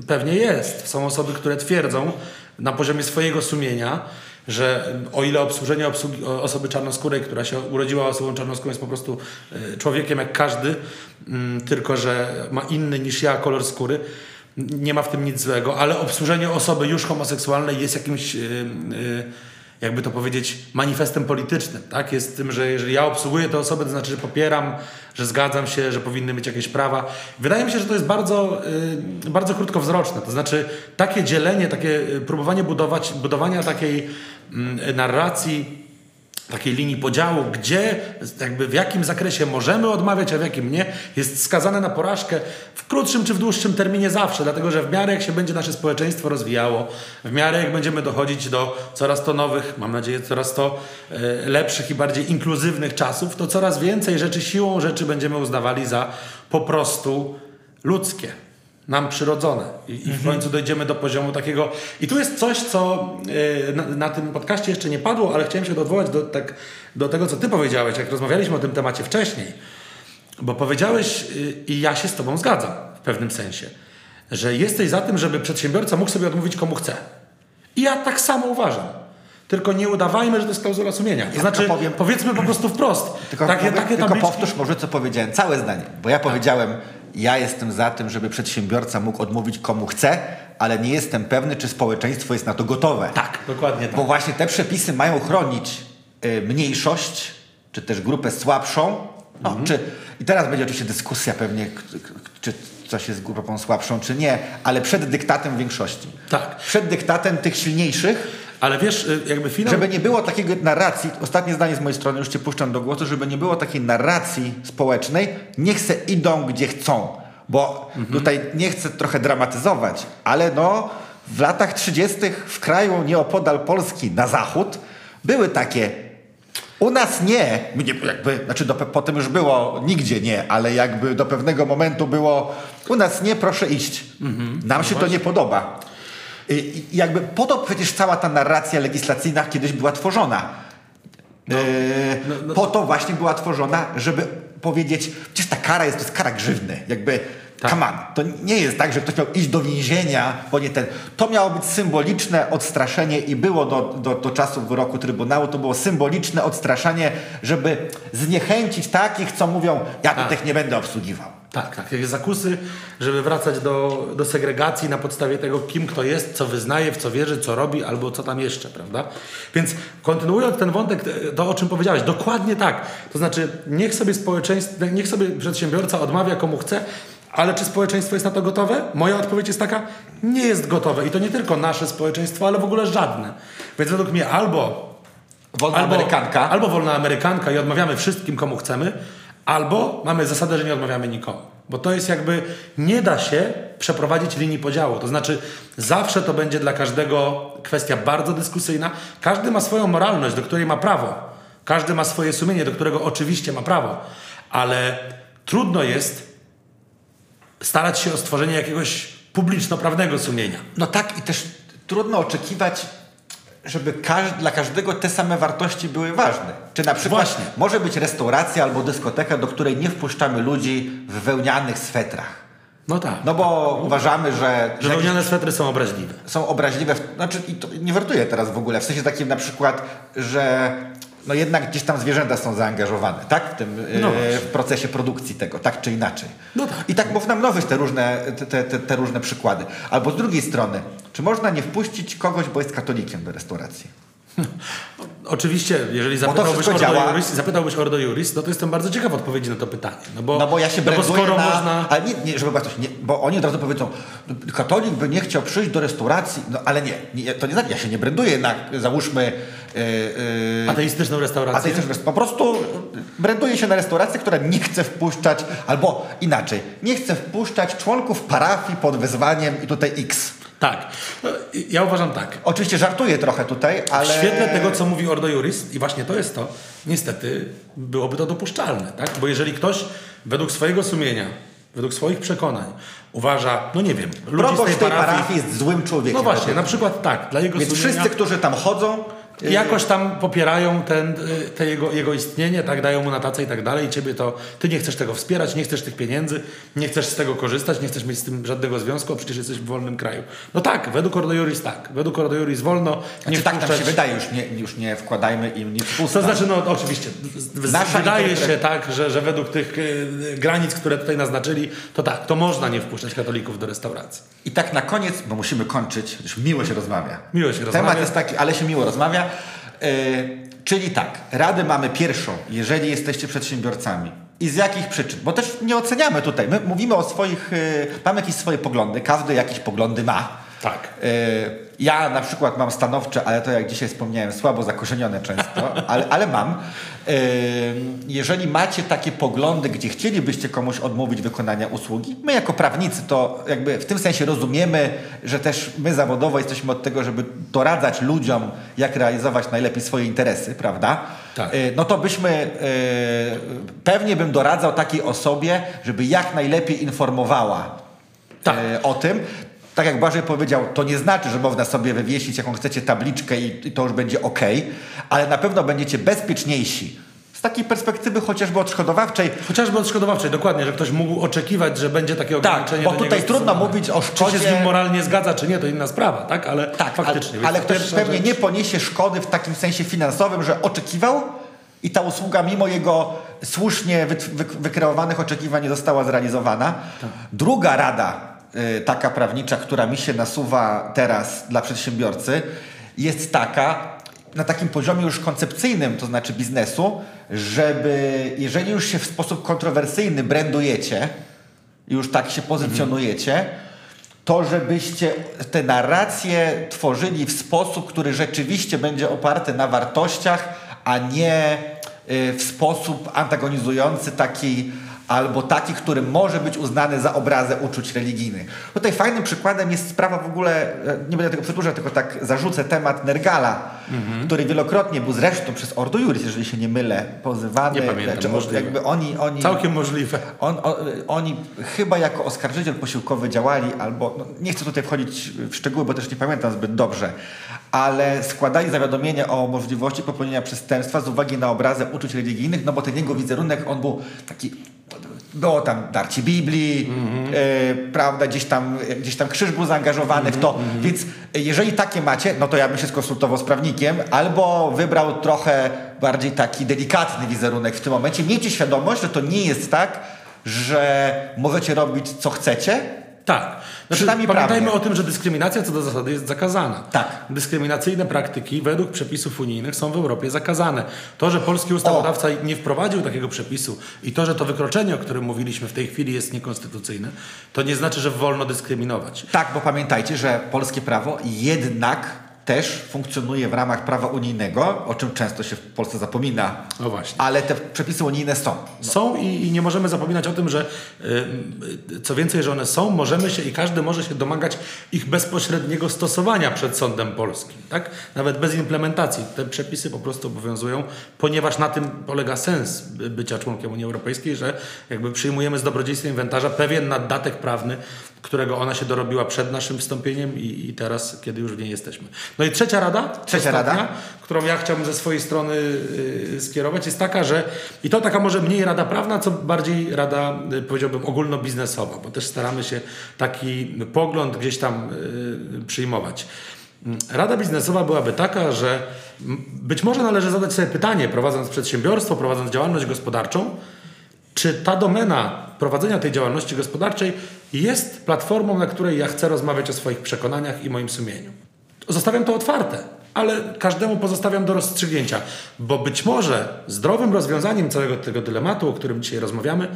pewnie jest. Są osoby, które twierdzą na poziomie swojego sumienia, że o ile obsłużenie obsługi, osoby czarnoskórej, która się urodziła osobą czarnoskórą, jest po prostu y, człowiekiem jak każdy, mm, tylko że ma inny niż ja kolor skóry, nie ma w tym nic złego, ale obsłużenie osoby już homoseksualnej jest jakimś, y, y, jakby to powiedzieć, manifestem politycznym. Tak? Jest tym, że jeżeli ja obsługuję tę osobę, to znaczy, że popieram, że zgadzam się, że powinny mieć jakieś prawa. Wydaje mi się, że to jest bardzo, y, bardzo krótkowzroczne. To znaczy, takie dzielenie, takie y, próbowanie budować, budowania takiej mm, narracji takiej linii podziału, gdzie, jakby w jakim zakresie możemy odmawiać, a w jakim nie, jest skazane na porażkę w krótszym czy w dłuższym terminie zawsze, dlatego że w miarę jak się będzie nasze społeczeństwo rozwijało, w miarę jak będziemy dochodzić do coraz to nowych, mam nadzieję, coraz to e, lepszych i bardziej inkluzywnych czasów, to coraz więcej rzeczy siłą rzeczy będziemy uznawali za po prostu ludzkie. Nam przyrodzone. I, i w końcu dojdziemy do poziomu takiego. I tu jest coś, co yy, na, na tym podcaście jeszcze nie padło, ale chciałem się odwołać do, tak, do tego, co ty powiedziałeś, jak rozmawialiśmy o tym temacie wcześniej. Bo powiedziałeś, yy, i ja się z tobą zgadzam w pewnym sensie, że jesteś za tym, żeby przedsiębiorca mógł sobie odmówić komu chce. I ja tak samo uważam. Tylko nie udawajmy, że to jest klauzula sumienia. To znaczy, powiem- powiedzmy po prostu wprost. Tylko, takie, powiem, takie tylko powtórz może, co powiedziałem, całe zdanie. Bo ja powiedziałem, ja jestem za tym, żeby przedsiębiorca mógł odmówić komu chce, ale nie jestem pewny, czy społeczeństwo jest na to gotowe. Tak, dokładnie tak. Bo właśnie te przepisy mają chronić y, mniejszość, czy też grupę słabszą. No, Mhm. czy, I teraz będzie oczywiście dyskusja pewnie, czy coś jest grupą słabszą, czy nie, ale przed dyktatem większości. Tak. Przed dyktatem tych silniejszych, Ale wiesz, y, jakby finał... żeby nie było takiego narracji, ostatnie zdanie z mojej strony, już cię puszczam do głosu, żeby nie było takiej narracji społecznej, niech se idą gdzie chcą. Bo tutaj nie chcę trochę dramatyzować, ale no w latach 30. w kraju nieopodal Polski na zachód były takie u nas nie, nie jakby, znaczy do, potem już było nigdzie nie, ale jakby do pewnego momentu było u nas nie, proszę iść. Nam się to nie podoba. I, i jakby po to przecież cała ta narracja legislacyjna kiedyś była tworzona. Yy, Po to właśnie była tworzona, żeby powiedzieć, przecież ta kara jest, to jest kara grzywny. Jakby, Tak. come on, to nie jest tak, że ktoś miał iść do więzienia, bo nie ten. To miało być symboliczne odstraszenie i było do, do, do czasu wyroku Trybunału, to było symboliczne odstraszanie, żeby zniechęcić takich, co mówią, ja tu Tak. tych nie będę obsługiwał. Tak, tak. Jakieś zakusy, żeby wracać do, do segregacji na podstawie tego, kim kto jest, co wyznaje, w co wierzy, co robi, albo co tam jeszcze, prawda? Więc kontynuując ten wątek, to o czym powiedziałeś, dokładnie tak. To znaczy, niech sobie społeczeństwo, niech sobie przedsiębiorca odmawia komu chce, ale czy społeczeństwo jest na to gotowe? Moja odpowiedź jest taka, nie jest gotowe. I to nie tylko nasze społeczeństwo, ale w ogóle żadne. Więc według mnie albo Wolna Amerykanka. Albo wolna Amerykanka i odmawiamy wszystkim, komu chcemy, albo mamy zasadę, że nie odmawiamy nikomu. Bo to jest jakby, nie da się przeprowadzić linii podziału. To znaczy, zawsze to będzie dla każdego kwestia bardzo dyskusyjna. Każdy ma swoją moralność, do której ma prawo. Każdy ma swoje sumienie, do którego oczywiście ma prawo. Ale trudno jest starać się o stworzenie jakiegoś publiczno-prawnego sumienia. No tak i też trudno oczekiwać, żeby każ dla każdego te same wartości były ważne. Czy na przykład Właśnie. może być restauracja albo dyskoteka, do której nie wpuszczamy ludzi w wełnianych swetrach. No tak. No bo uważamy, że, że wełniane swetry są obraźliwe. są obraźliwe. W, znaczy, i to nie wertuję teraz w ogóle. W sensie takim na przykład, że no jednak gdzieś tam zwierzęta są zaangażowane, tak? W tym No e, w procesie produkcji tego, tak czy inaczej. No tak. I tak można mnożyć te różne, te, te, te, różne przykłady. Albo z drugiej strony, czy można nie wpuścić kogoś, bo jest katolikiem do restauracji? Oczywiście, jeżeli zapytałbyś Ordo, działa. Juris, zapytałbyś Ordo Juris, no to jestem bardzo ciekaw odpowiedzi na to pytanie. No bo, No bo ja się no bo skoro na... można... Ale nie, nie żeby coś, nie, bo oni od razu powiedzą, katolik by nie chciał przyjść do restauracji, no ale nie, nie to nie znaczy, ja się nie branduję na, załóżmy, yy, yy, Ateistyczną restaurację. A ty też po prostu branduje się na restaurację, która nie chce wpuszczać, albo inaczej, nie chce wpuszczać członków parafii pod wezwaniem i tutaj X. Tak. No, ja uważam tak. Oczywiście żartuję trochę tutaj, ale... W świetle tego, co mówi Ordo Juris, i właśnie to jest to, niestety byłoby to dopuszczalne, tak? Bo jeżeli ktoś według swojego sumienia, według swoich przekonań uważa, no nie wiem, ludzi Proboszcz tej tej parafii... parafii jest złym człowiekiem. No właśnie, na przykład tak, dla jego Więc sumienia... wszyscy, którzy tam chodzą... y, jakoś tam popierają ten, y, te jego, jego istnienie, tak dają mu na tacę i tak dalej i ciebie to, ty nie chcesz tego wspierać, nie chcesz tych pieniędzy, nie chcesz z tego korzystać, nie chcesz mieć z tym żadnego związku, a przecież jesteś w wolnym kraju. No tak, według Ordo Juris tak, według Ordo Juris wolno nie Znaczy, tak nam się wydaje, już nie, już nie wkładajmy im nic w usta. To znaczy, no oczywiście, Nasza wydaje się tak, że, że według tych y, granic, które tutaj naznaczyli, to tak, to można nie wpuszczać katolików do restauracji. I tak na koniec, bo musimy kończyć, już miło się rozmawia. Miło się Temat rozmawia. jest taki, ale się miło rozmawia. Yy, czyli tak, radę mamy pierwszą, jeżeli jesteście przedsiębiorcami. I z jakich przyczyn? Bo też nie oceniamy tutaj. My mówimy o swoich, yy, mamy jakieś swoje poglądy, każdy jakieś poglądy ma. Tak. Yy, ja na przykład mam stanowcze, ale to jak dzisiaj wspomniałem, słabo zakorzenione często, ale, ale mam. Yy, jeżeli macie takie poglądy, gdzie chcielibyście komuś odmówić wykonania usługi, my jako prawnicy to jakby w tym sensie rozumiemy, że też my zawodowo jesteśmy od tego, żeby doradzać ludziom, jak realizować najlepiej swoje interesy, prawda? Tak. Yy, no to byśmy, pewnie bym doradzał takiej osobie, żeby jak najlepiej informowała Tak. e, o tym. Tak jak Błażej powiedział, to nie znaczy, że można sobie wywiesić jaką chcecie tabliczkę i, i to już będzie ok, ale na pewno będziecie bezpieczniejsi z takiej perspektywy chociażby odszkodowawczej, Chociażby odszkodowawczej, dokładnie, że ktoś mógł oczekiwać, że będzie takie Tak, ograniczenie. bo do tutaj trudno mówić o Czy się szkodzie- z nim moralnie zgadza, czy nie, to inna sprawa, tak? Ale Tak, faktycznie. ale, ale ktoś pewnie rzecz- nie poniesie szkody w takim sensie finansowym, że oczekiwał i ta usługa mimo jego słusznie wy, wy, wykreowanych oczekiwań nie została zrealizowana. Druga rada, taka prawnicza, która mi się nasuwa teraz dla przedsiębiorcy, jest taka, na takim poziomie już koncepcyjnym, to znaczy biznesu, żeby jeżeli już się w sposób kontrowersyjny brandujecie, już tak się pozycjonujecie, to żebyście te narracje tworzyli w sposób, który rzeczywiście będzie oparty na wartościach, a nie y, w sposób antagonizujący taki albo taki, który może być uznany za obrazę uczuć religijnych. Tutaj fajnym przykładem jest sprawa w ogóle, e, nie będę tego przedłużał, tylko tak zarzucę temat Nergala, który wielokrotnie był zresztą przez Ordo Juris, jeżeli się nie mylę, pozywany. Nie pamiętam, Znaczy, możliwe. jakby oni, oni, Całkiem możliwe. on, o, oni chyba jako oskarżyciel posiłkowy działali, albo no, nie chcę tutaj wchodzić w szczegóły, bo też nie pamiętam zbyt dobrze, ale składali zawiadomienie o możliwości popełnienia przestępstwa z uwagi na obrazę uczuć religijnych, no bo ten jego wizerunek, on był taki było tam darcie Biblii, e, prawda, gdzieś tam, gdzieś tam krzyż był zaangażowany w to, więc jeżeli takie macie, no to ja bym się skonsultował z prawnikiem, albo wybrał trochę bardziej taki delikatny wizerunek w tym momencie. Miejcie świadomość, że to nie jest tak, że możecie robić co chcecie, Tak. Znaczy, pamiętajmy o tym, że dyskryminacja co do zasady jest zakazana. Tak. Dyskryminacyjne praktyki według przepisów unijnych są w Europie zakazane. To, że polski ustawodawca nie wprowadził takiego przepisu i to, że to wykroczenie, o którym mówiliśmy w tej chwili jest niekonstytucyjne, to nie znaczy, że wolno dyskryminować. Tak, bo pamiętajcie, że polskie prawo jednak też funkcjonuje w ramach prawa unijnego, o czym często się w Polsce zapomina. No właśnie. Ale te przepisy unijne są. Są i, i nie możemy zapominać o tym, że y, co więcej, że one są, możemy się i każdy może się domagać ich bezpośredniego stosowania przed sądem polskim. Tak? Nawet bez implementacji. Te przepisy po prostu obowiązują, ponieważ na tym polega sens by- bycia członkiem Unii Europejskiej, że jakby przyjmujemy z dobrodziejstwa inwentarza pewien naddatek prawny, którego ona się dorobiła przed naszym wstąpieniem i, i teraz, kiedy już w niej jesteśmy. No i trzecia rada, Trzecia ostatnia, rada. którą ja chciałbym ze swojej strony y, skierować, jest taka, że i to taka może mniej rada prawna, co bardziej rada, y, powiedziałbym, ogólnobiznesowa, bo też staramy się taki pogląd gdzieś tam y, przyjmować. Rada biznesowa byłaby taka, że być może należy zadać sobie pytanie, prowadząc przedsiębiorstwo, prowadząc działalność gospodarczą, czy ta domena prowadzenia tej działalności gospodarczej jest platformą, na której ja chcę rozmawiać o swoich przekonaniach i moim sumieniu. Zostawiam to otwarte, ale każdemu pozostawiam do rozstrzygnięcia, bo być może zdrowym rozwiązaniem całego tego dylematu, o którym dzisiaj rozmawiamy,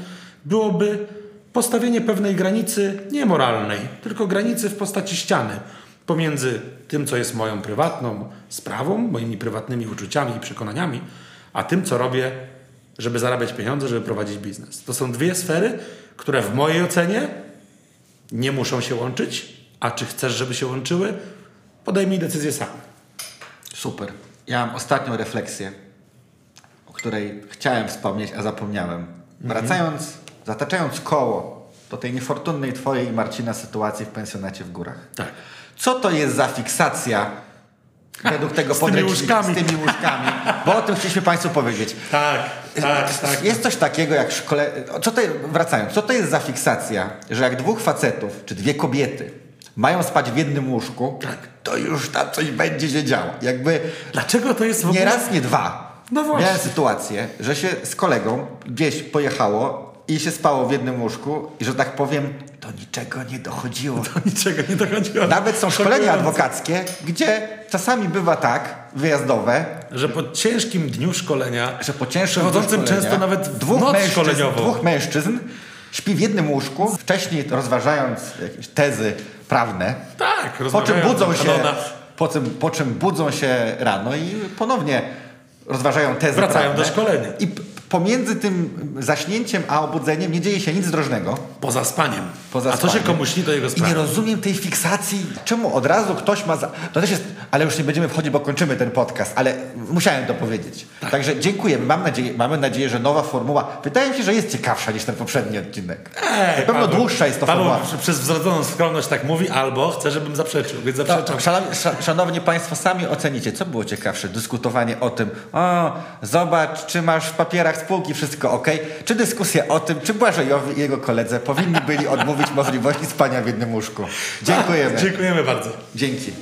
byłoby postawienie pewnej granicy nie moralnej, tylko granicy w postaci ściany pomiędzy tym, co jest moją prywatną sprawą, moimi prywatnymi uczuciami i przekonaniami, a tym, co robię, żeby zarabiać pieniądze, żeby prowadzić biznes. To są dwie sfery, które w mojej ocenie nie muszą się łączyć, a czy chcesz, żeby się łączyły, podejmij decyzję sam. Super. Ja mam ostatnią refleksję, o której chciałem wspomnieć, a zapomniałem. Wracając, zataczając koło do tej niefortunnej twojej i Marcina sytuacji w pensjonacie w górach. Tak. Co to jest za fiksacja według tego Z tymi podręcznika łóżkami. z tymi łóżkami? Bo o tym chcieliśmy Państwu powiedzieć. Tak, tak, tak. Jest coś takiego jak szkole... Co to, wracając, co to jest za fiksacja, że jak dwóch facetów czy dwie kobiety mają spać w jednym łóżku, Tak. to już tam coś będzie się działo. Jakby Dlaczego to jest w ogóle... nie raz, nie dwa. No właśnie. Miałem sytuację, że się z kolegą gdzieś pojechało i się spało w jednym łóżku i że tak powiem, do niczego nie dochodziło. Niczego nie dochodziło. Nawet są szkolenia adwokackie, gdzie czasami bywa tak, wyjazdowe, Że po ciężkim dniu szkolenia, że po cięższym przechodzącym często nawet dwóch mężczyzn, dwóch mężczyzn śpi w jednym łóżku, wcześniej rozważając jakieś tezy prawne, Tak, po czym budzą się, po czym, po czym budzą się rano i ponownie rozważają tezy Wracają prawne. do szkolenia. I pomiędzy tym zaśnięciem a obudzeniem nie dzieje się nic drożnego. Poza spaniem. Poza A to się spaniem. komuś śni, to jego I sprawa. nie rozumiem tej fiksacji, czemu od razu ktoś ma. Za... To też jest. Ale już nie będziemy wchodzić, bo kończymy ten podcast, ale musiałem to powiedzieć. Tak. Także dziękujemy. Mam nadzieję, mamy nadzieję, że nowa formuła. Wydaje mi się, że jest ciekawsza niż ten poprzedni odcinek. Ej, Na pewno Paweł- dłuższa jest to Paweł formuła. przez wzrodzoną skromność tak mówi, albo chce, żebym zaprzeczył, więc To, zaprzeczam. szanowni, sza- szanowni Państwo, sami ocenicie, co było ciekawsze? Dyskutowanie o tym, o, zobacz, czy masz w papierach spółki wszystko ok, czy dyskusja o tym, czy Błażejowi i jego koledze powinni byli odmówić możliwości spania w jednym łóżku. Dziękujemy. Dziękujemy bardzo. Dzięki.